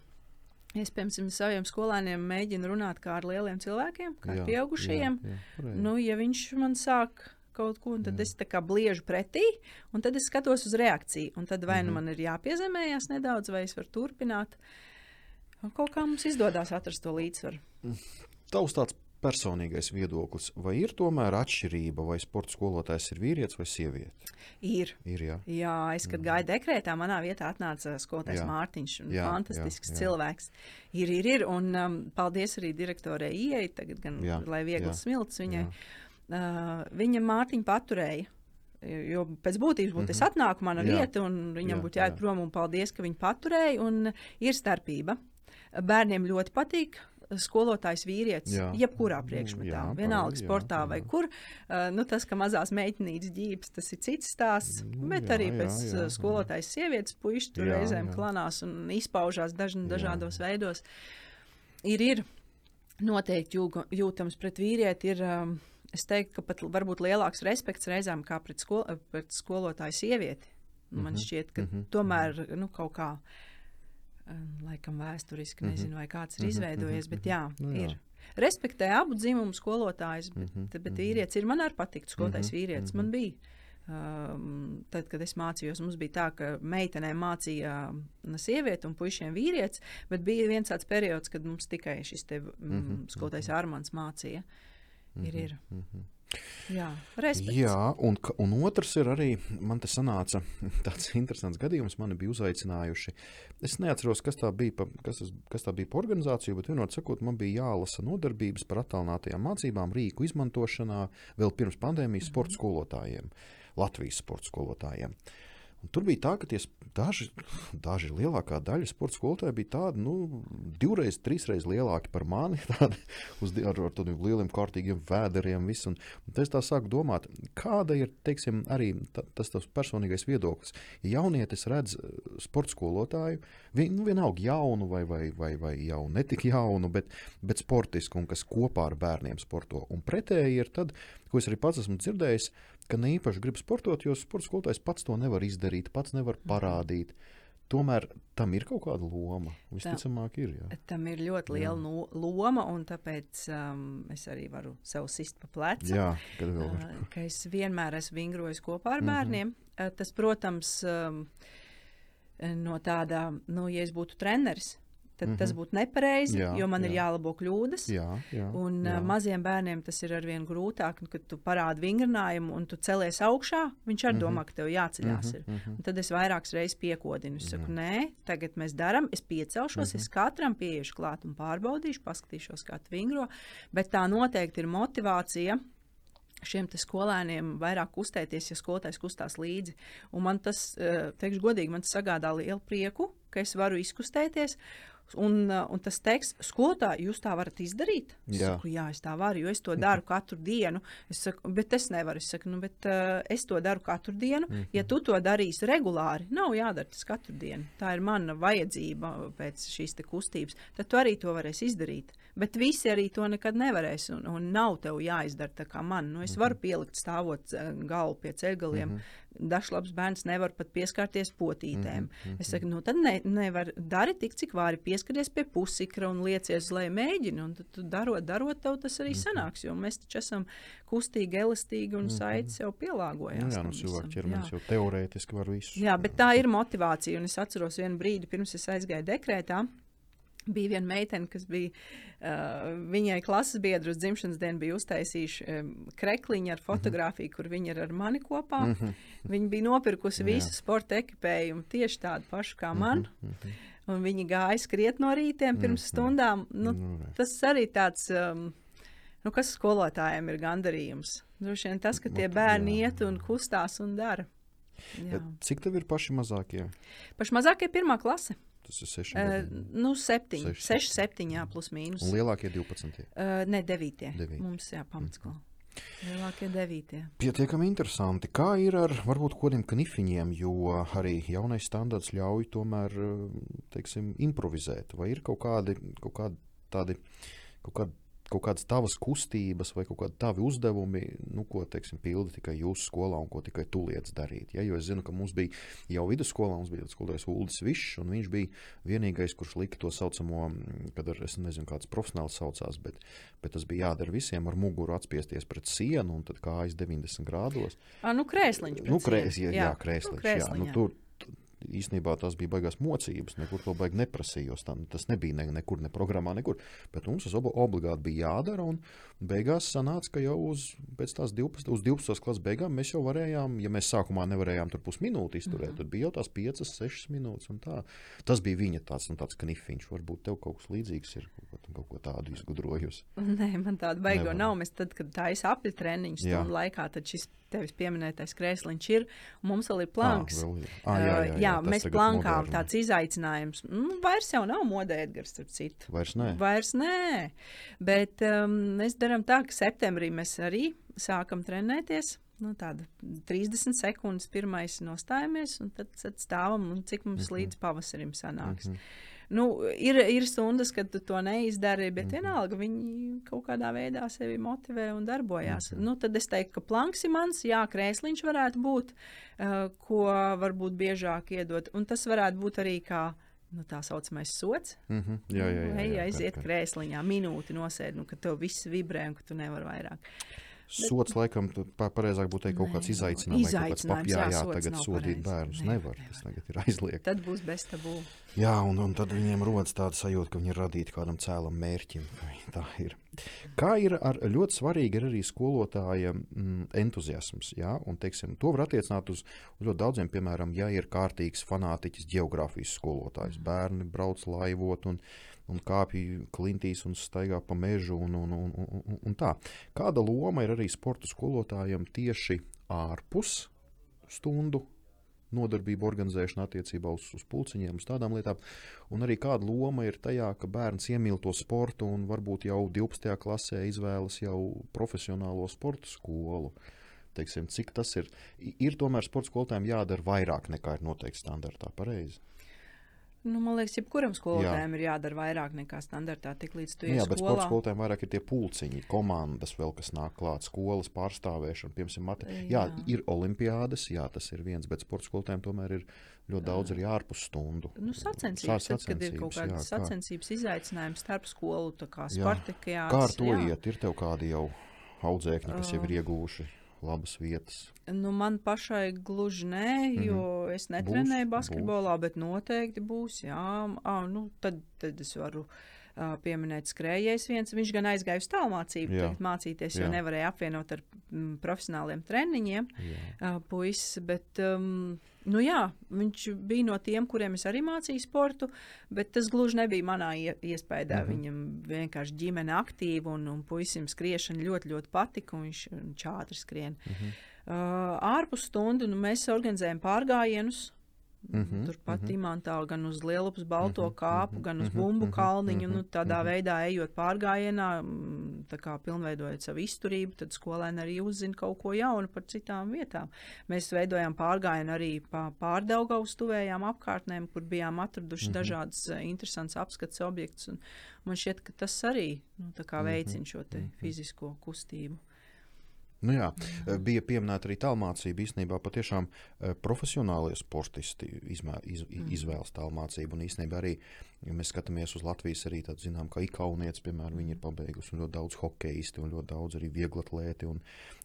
Es, piemēram, saviem skolēniem mēģinu runāt kā ar lieliem cilvēkiem, kā ar pieaugušajiem. Jā, jā, nu, ja viņš man sāk kaut ko, tad Jā. es tā kā bliežu pretī, un tad es skatos uz reakciju. Un tad vai nu -hmm. man ir jāpiezemējas nedaudz, vai es varu turpināt. Kaut kā mums izdodas atrast to līdzsvaru. Tavs tāds personīgais viedoklis, vai ir tomēr atšķirība, vai sporta skolotājs ir vīrietis vai sieviete? Ir. ir jā. jā, es kad mm. gāju dekrētā, manā vietā atnāca skolotājs jā. Mārtiņš. Jā, fantastisks jā, jā. cilvēks. Ir, ir, ir. Un um, paldies arī direktorai Ieai, tagad gan, jā, lai viegls smilts viņai. Uh, viņa Mārtiņu paturēja. Jo pēc būtības būtu mm -hmm. es mhm. atnāku, mana jā. vieta, un viņam jā, būtu jāiet prom, un paldies, ka viņi paturēja. Un ir starpība. Bērniem ļoti patīk skolotājs vīrietis, jā. jebkurā priekšmetā, jā, vienalga jā, sportā jā, vai kur. Uh, nu, tas, ka mazās meitenītes ģības, tas ir cits stāsts, nu, bet jā, arī pēc jā, jā, skolotājs sievietes puiši tur jā, reizēm jā. klanās un izpaužās daž, dažādos jā. veidos. Ir, ir noteikti jūga, jūtams pret vīrieti. Ir, um, es teiktu, ka pat varbūt lielāks respekts reizēm kā pret, skol, pret skolotāju sievieti. Man mm -hmm. šķiet, ka mm -hmm. tomēr nu, kaut kādā laikam vēsturiski, mhm. nezinu, vai kāds ir mhm, izveidojies, mhm, bet jā, nu, jā. ir. Respektē abu dzimumu skolotājus, bet, mm -hmm. bet vīrietis ir. Man arī patīk skolotājs mm -hmm. vīrietis. Man bija. Um, tad, kad es mācījos, mums bija tā, ka meitenēm mācīja sieviete un puišiem vīrietis, bet bija viens tāds periods, kad mums tikai šis te, mm, skolotājs Armāns mācīja. Ir, ir. Mm -hmm. Jā, respekts. Jā, un, un otrs ir arī, man te sanāca tāds interesants gadījums, mani bija uzaicinājuši. Es neatceros, kas tā bija pa, kas, kas tā bija pa organizāciju, bet vienot sakot, man bija jālasa nodarbības par attālinātajām mācībām, rīku izmantošanā vēl pirms pandēmijas mm -hmm. sporta skolotājiem, Latvijas sporta skolotājiem. Uh, Un tur bija tā, ka tie daži, daži lielākā daļa sporta skolotāju bija tādi, nu, divreiz, trīsreiz lielāki par mani, tādi uz, ar, ar tādiem lieliem, kārtīgiem vēderiem. Visu, un, un es tā sāku domāt, kāda ir teiksim, arī ta, tas tavs personīgais viedoklis. Ja jaunietis redz sporta skolotāju, vien, nu, vienalga jaunu vai, vai, vai, vai jau netik jaunu, bet, bet sportisku un kas kopā ar bērniem sporto. Un pretēji ir tad, ko es arī pats esmu dzirdējis ka ne īpaši grib sportot, jo sports skolotājs pats to nevar izdarīt, pats nevar mhm. parādīt. Tomēr tam ir kaut kāda loma. Visticamāk, ir. Jā. Tam ir ļoti liela no, loma, un tāpēc um, es arī varu sev sist pa plecu. Jā, uh, ka es vienmēr esmu vingrojis kopā ar mm -hmm. bērniem. Uh, tas, protams, um, no tāda, nu, ja es būtu treneris, tad mm -hmm. tas mhm. būtu nepareizi, jā, jo man jā. ir jālabo kļūdas. Jā, jā, un jā. Maziem bērniem tas ir arvien grūtāk, nu, kad tu parādi vingrinājumu un tu celies augšā. Viņš arī mm -hmm. domā, ka tev jāceļās. Mm -hmm. Un tad es vairākas reizes piekodinu. Es saku, jā. nē, tagad mēs darām, es piecelšos, mm -hmm. es katram pieiešu klāt un pārbaudīšu, paskatīšos, kā tu vingro. Bet tā noteikti ir motivācija šiem skolēniem vairāk kustēties, ja skolotājs kustās līdzi. Un man tas, teikšu godīgi, man tas sagādā lielu prieku, ka es varu izkustēties. Un, uh, un tas teiks, skolotāji, jūs tā varat izdarīt? Es jā. saku, jā, es tā varu, jo es to daru katru dienu. Es saku, bet es nevaru. Es saku, nu, bet uh, es to daru katru dienu. Mm -hmm. Ja tu to darīsi regulāri, nav jādara tas katru dienu. Tā ir mana vajadzība pēc šīs kustības. Tad tu arī to varēsi izdarīt. Bet visi arī to nekad nevarēs. Un, un nav tev jāizdara tā kā man. Nu, es mm -hmm. varu pielikt stāvot uh, galvu pie ceļgaliem. Mm -hmm Dažs bērns nevar pat pieskarties potītēm. Mm -hmm. Es saku, nu tad ne, nevar dari tik, cik vari pieskaries pie pusikra un liecies, lai mēģini. Un tad, tu darot, darot, tev tas arī mm -hmm. sanāks. Jo mēs taču esam kustīgi, elastīgi un mm -hmm. saites jau pielāgojās. Jā, nu cilvēku ķermenis jau teorētiski var visu. Jā, bet tā ir motivācija. Un es atceros vienu brīdi, pirms es aizgāju dekrētā. Bija viena meitene, kas bija uh, viņai klases biedru uz dzimšanas dienu, bija uztaisījuši um, krekliņu ar fotografiju, mm -hmm. kur viņa ir ar mani kopā. Mm -hmm. Viņa bija nopirkusi visu sporta ekipējumu tieši tādu pašu kā man. Mm -hmm. Un viņi gāja skriet no rītiem pirms -hmm. stundām. Nu, -hmm. Tas arī tāds, um, nu, kas skolotājiem ir gandarījums. Droši vien tas, ka tie bērni iet un kustās un dara. Cik tev ir paši mazākie? Paši mazākie ir pirmā klase. Tas ir 6. Uh, nu, 7, 6, 7, jā, plus mīnus. Un lielākie 12. Uh, ne, 9. 9. Mums jā, pamatskola. Mm. Lielākie devītie. Pietiekami interesanti. Kā ir ar varbūt kādiem knifiņiem, jo arī jaunais standarts ļauj tomēr teiksim, improvizēt. Vai ir kaut kādi, kaut kādi tādi, kaut kādi kaut kādas tavas kustības vai kaut kādi tavi uzdevumi, nu, ko, teiksim, pilda tikai jūsu skolā un ko tikai tu lietas darīt. Ja? Jo es zinu, ka mums bija jau vidusskolā, mums bija skolotājs Uldis Višs, un viņš bija vienīgais, kurš lika to saucamo, kad ar, es nezinu, kāds profesionāls saucās, bet, bet tas bija jādara visiem ar muguru atspiesties pret sienu un tad kājas 90 grādos. A, nu, krēsliņš. Nu, krēs, jā, jā, krēsliņš, nu, krēsliņ, jā. Nu, tur, īstenībā tās bija baigās mocības. Nekur to baigi neprasījos. Tā, tas nebija ne, nekur, ne programmā, nekur. Bet mums tas obligāti bija jādara. Un beigās sanāca, ka jau uz, tās 12, uz 12. klases beigām mēs jau varējām, ja mēs sākumā nevarējām tur pusminūti izturēt, mm -hmm. tad bija jau tās 5, 6 minūtes. Tas bija viņa tāds, nu, tāds knifiņš. Varbūt tev kaut kas līdzīgs ir kaut, kaut ko tādu izgudrojusi. Nē, man tāda baigo nav. Mēs tad, kad tā ir apli treniņš stundu laikā, tad šis tevis pieminētais krēsliņš ir. Mums vēl ir planks. Ah, vēl ir. Ah, jā, jā, jā, jā, mēs plankām moderni. tāds izaicinājums. Nu, vairs jau nav modē, Edgars, starp citu. Vairs nē. Vairs nē. Bet um, mēs darām tā, ka septembrī mēs arī sākam trenēties. Nu, tāda 30 sekundes pirmais nostājamies, un tad, tad stāvam, un cik mums mm -hmm. līdz pavasarim sanāks. Mm -hmm. Nu, ir, ir stundas, kad tu to neizdari, bet mm -hmm. vienalga viņi kaut kādā veidā sevi motivē un darbojās. Mm -hmm. nu, tad es teiktu, ka planks ir mans, jā, krēsliņš varētu būt, uh, ko varbūt biežāk iedot. Un tas varētu būt arī kā nu, tā saucamais sots. Mm -hmm. Jā, jā, jā. jā, jā aiziet krēsliņā, minūti nosēdi, nu, ka tev viss vibrē un ka tu nevari vairāk. Sots, laikam, pareizāk būtu teikt, kaut kāds izaicinājums. Izaicinājums, jā, jā, tagad sodīt pareizi. bērnus nevar, nevar. Tas tagad ir aizliegts. Tad būs bez tabū. Jā, un, un tad viņiem rodas tāda sajūta, ka viņi ir radīti kādam cēlam mērķim. Tā ir. Kā ir ar ļoti svarīgi ir arī skolotāja mm, entuziasms. Jā? Un, teiksim, to var attiecināt uz, uz ļoti daudziem. Piemēram, ja ir kārtīgs fanātiķis geogrāfijas skolotājs, bērni brauc laivot un, un kāpj klintīs un staigā pa mežu un, un, un, un, un tā. Kāda loma ir arī sporta skolotājiem tieši ārpus stundu nodarbību organizēšana attiecībā uz, uz pulciņiem, uz tādām lietām. Un arī kāda loma ir tajā, ka bērns iemīl to sportu un varbūt jau 12. klasē izvēlas jau profesionālo sporta skolu. Teiksim, cik tas ir? Ir tomēr sporta skolotājiem jādara vairāk nekā ir noteikti standartā. Pareizi. Nu, man liekas, jebkuram skolotājam jā. ir jādara vairāk nekā standartā. Tik līdz tu jā, bet sporta skolotājiem vairāk ir tie pulciņi, komandas, vēl kas nāk klāt, skolas pārstāvēšana. Piemēram, mate... jā. jā, ir olimpiādas, jā, tas ir viens, bet sporta skolotājiem tomēr ir ļoti daudz arī ārpus stundu. Nu, sacensības, Sā, tad, kad ir kaut kādas jā, sacensības kā... izaicinājums starp skolu, tā kā Spartakijās. Kā ar to jā. iet? Ir tev kādi jau audzēkņi, kas jau ir ieguvuši? Labas vietas? Nu, man pašai gluži nē, jo mm -hmm. es netrenēju būs, basketbolā, būs. bet noteikti būs. Jā, à, nu, tad, tad es varu uh, pieminēt skrējējs viens. Viņš gan aizgāja uz tālmācību, mācīties, jo jā. nevarēja apvienot ar mm, profesionāliem treniņiem uh, puisis. Bet, um, Nu jā, viņš bija no tiem, kuriem es arī mācīju sportu, bet tas gluži nebija manā iespējā. -hmm. Viņam vienkārši ģimene aktīva un, un puisim skriešana ļoti, ļoti patika, un viņš, viņš ātri skrien. -hmm. uh, ārpus stundu nu, mēs organizējam pārgājienus. Mm -hmm, Turpat mm -hmm. imantā gan uz Lielupas balto mm -hmm, kāpu, gan uz bumbu kalniņu. Mm -hmm, nu, tādā mm -hmm. veidā ejot pārgājienā, tā kā pilnveidojot savu izturību, tad skolēni arī uzzina kaut ko jaunu par citām vietām. Mēs veidojām pārgājienu arī pa pārdaugavas tuvējām apkārtnēm, kur bijām atraduši mm -hmm. dažādas uh, interesantas apskates objektus. Man šķiet, ka tas arī nu, veicina šo mm -hmm. fizisko kustību. Nu jā, jā. Bija pieminēta arī tālmācība. Īstenībā patiešām eh, profesionālie sportisti izmē, iz, mm. izvēlas tālmācību. Un īstenībā arī, ja mēs skatāmies uz Latvijas, arī tādu zinām, ka ikaunietis, piemēram, viņi ir mm. pabeiguši ļoti daudz hokeisti un ļoti daudz arī vieglatlēti un,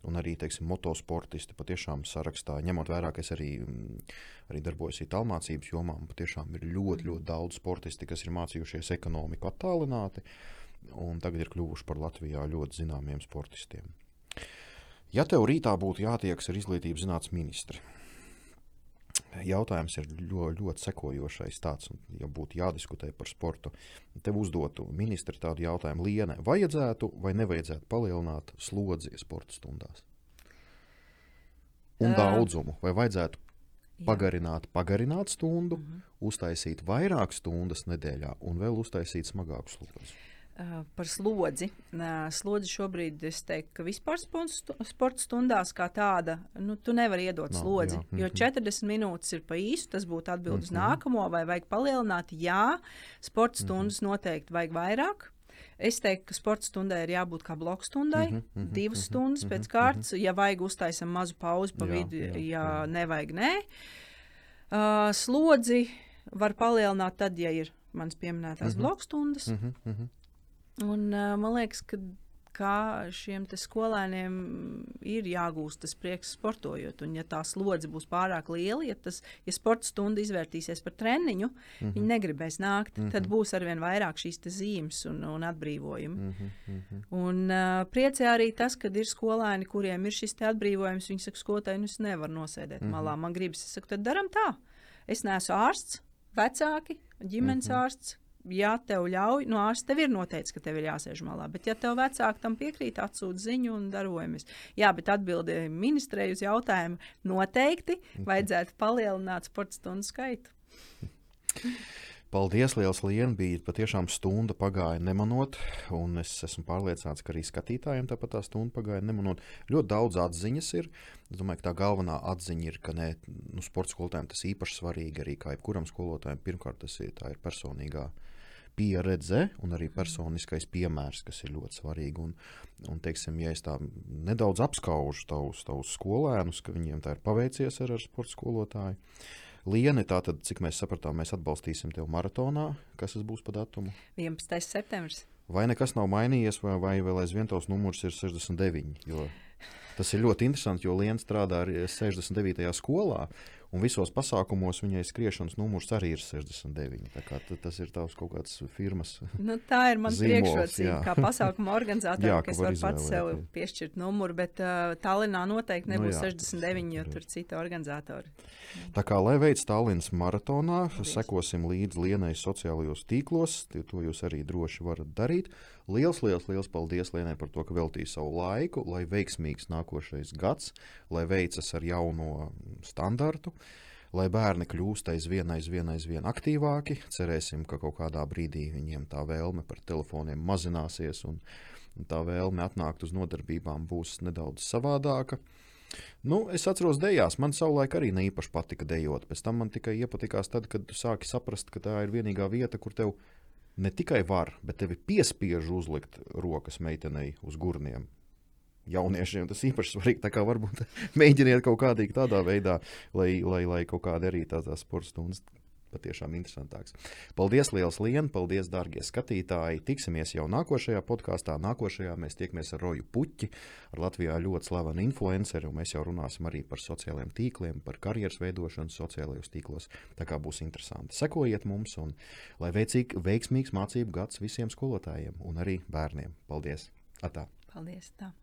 un arī, teiksim, motosportisti patiešām sarakstā. Ņemot vērā, ka es arī, mm, arī darbojos tālmācības jomā, patiešām ir ļoti, ļoti daudz sportisti, kas ir mācījušies ekonomiku attālināti un tagad ir kļuvuši par Latvijā ļoti zināmiem sportistiem. Ja tev rītā būtu jātiekas ar izglītības zinātnes ministru, jautājums ir ļoti, ļoti sekojošais. Tāds, ja būtu jādiskutē par sportu, tev uzdotu ministri tādu jautājumu, Lienē, vajadzētu vai nevajadzētu palielināt slodzi sporta stundās? Un daudzumu, vai vajadzētu pagarināt, pagarināt stundu, mhm. -huh. uztaisīt vairāk stundas nedēļā un vēl uztaisīt smagāku slodzi? Par slodzi. Slodzi šobrīd es teiktu, ka vispār sporta stundās kā tāda, nu, tu nevari iedot no, slodzi. Jā. Mm -hmm. Jo 40 mhm. minūtes ir pa īsu, tas būtu atbildes mm -hmm. uz nākamo, vai vajag palielināt. Jā, sporta mhm. stundas mm -hmm. noteikti vajag vairāk. Es teiktu, ka sporta stundai ir jābūt kā bloku stundai. Mm -hmm, mm -hmm, divas stundas mm -hmm, pēc kārtas. Mm -hmm. Ja vajag, uztaisam mazu pauzi pa Jā, vidu, jā, ja jā. nevajag, nē. Uh, slodzi var palielināt tad, ja ir manas pieminētās mm. -hmm. bloku stundas. Mhm, mhm. Un, uh, man liekas, ka kā šiem skolēniem ir jāgūst tas prieks sportojot. Un, ja tā slodze būs pārāk liela, ja, tas, ja sporta stunda izvērtīsies par treniņu, mm Mhm. -hmm. viņi negribēs nākt. Mm -hmm. Tad būs arvien vairāk šīs zīmes un, un atbrīvojumi. Mm Mhm, mhm. Un uh, priecē arī tas, ka ir skolēni, kuriem ir šis atbrīvojums. Viņi saka, skolotāji, nu es nevaru nosēdēt mm -hmm. malā. Man gribas, es saku, tad daram tā. Es neesmu ārsts, vecāki, ģimenes mm -hmm. ārsts. Ja tev ļauj, no ārsta tev ir noteikts, ka tev ir jāsēž malā. Bet, ja tev vecāki tam piekrīt, atsūta ziņu un darbojamies. Jā, bet atbildēji ministrei uz jautājumu noteikti vajadzētu palielināt sporta stundu skaitu. Paldies, liels Lienu. Bija patiešām stunda pagāja nemanot, un es esmu pārliecināts, ka arī skatītājiem tāpat tā stunda pagāja nemanot. Ļoti daudz atziņas ir. Es domāju, ka tā galvenā atziņa ir, ka ne, nu, sporta skolotājiem tas īpaši svarīgi arī kā jebkuram skolotājam. Pirmkārt, tas ir, tā ir personīgā pieredze un arī personiskais piemērs, kas ir ļoti svarīgi. Un, un teiksim, ja es tā nedaudz apskaužu tavus, tavus skolēnus, ka viņiem tā ir paveicies ar, ar sporta skolotāju. Lieni, tātad, cik mēs sapratām, mēs atbalstīsim tevi maratonā. Kas tas būs pa datumu? 11. septembris. Vai nekas nav mainījies, vai, vai vēl aizvien tavs numurs ir 69? Jo tas ir ļoti interesanti, jo Liena strādā arī 69. skolā, un visos pasākumos viņai skriešanas numurs arī ir 69. Tā kā ta- tas ir tavs kaut kāds firmas. Nu, tā ir mana priekšrocība, jā. kā pasākuma organizātoram, Jā, ka ka es var varu pats sev izvēlēties. piešķirt numuru, bet uh, Tallinā noteikti Nu nebūs jā, nu, tas 69, jo tur ir citi organizatori. Tā kā lai veids Tallinas maratonā, Paldies. sekosim līdzi Lienai sociālajos tīklos. tie- To jūs arī droši varat darīt. Liels, liels, liels paldies Lienai par to, ka veltīja savu laiku, lai veiksmīgs nākošais gads, lai veicas ar jauno standartu. Lai bērni kļūst aizvien, aizvien, aizvien aktīvāki, cerēsim, ka kaut kādā brīdī viņiem tā vēlme par telefoniem mazināsies un, tā vēlme atnākt uz nodarbībām būs nedaudz savādāka. Nu, es atceros, dejās. Man savulaik arī ne īpaši patika dejot. Pēc tam man tikai iepatikās, tad, kad tu sāki saprast, ka tā ir vienīgā vieta, kur tev ne tikai var, bet tevi piespiež uzlikt rokas meitenei uz gurniem. Jauniešiem tas īpaši svarīgi. Tā kā varbūt mēģiniet kaut kādīgi tādā veidā, lai, lai, lai kaut kāda arī tā, tā sporta stundas patiešām interesantāks. Paldies, liels Lienu, paldies, darbie skatītāji. Tiksimies jau nākošajā podkāstā. Nākošajā mēs tiekamies ar Roju Puķi, ar Latvijā ļoti slavenu influenceru. Mēs jau runāsim arī par sociālajiem tīkliem, par karjeras veidošanu sociālajos tīklos. Tā kā būs interesanti. Sekojiet mums, un lai veicīgi, veiksmīgs mācību gads visiem skolotājiem un arī bērniem. Paldies! Atā. Paldies! Tā.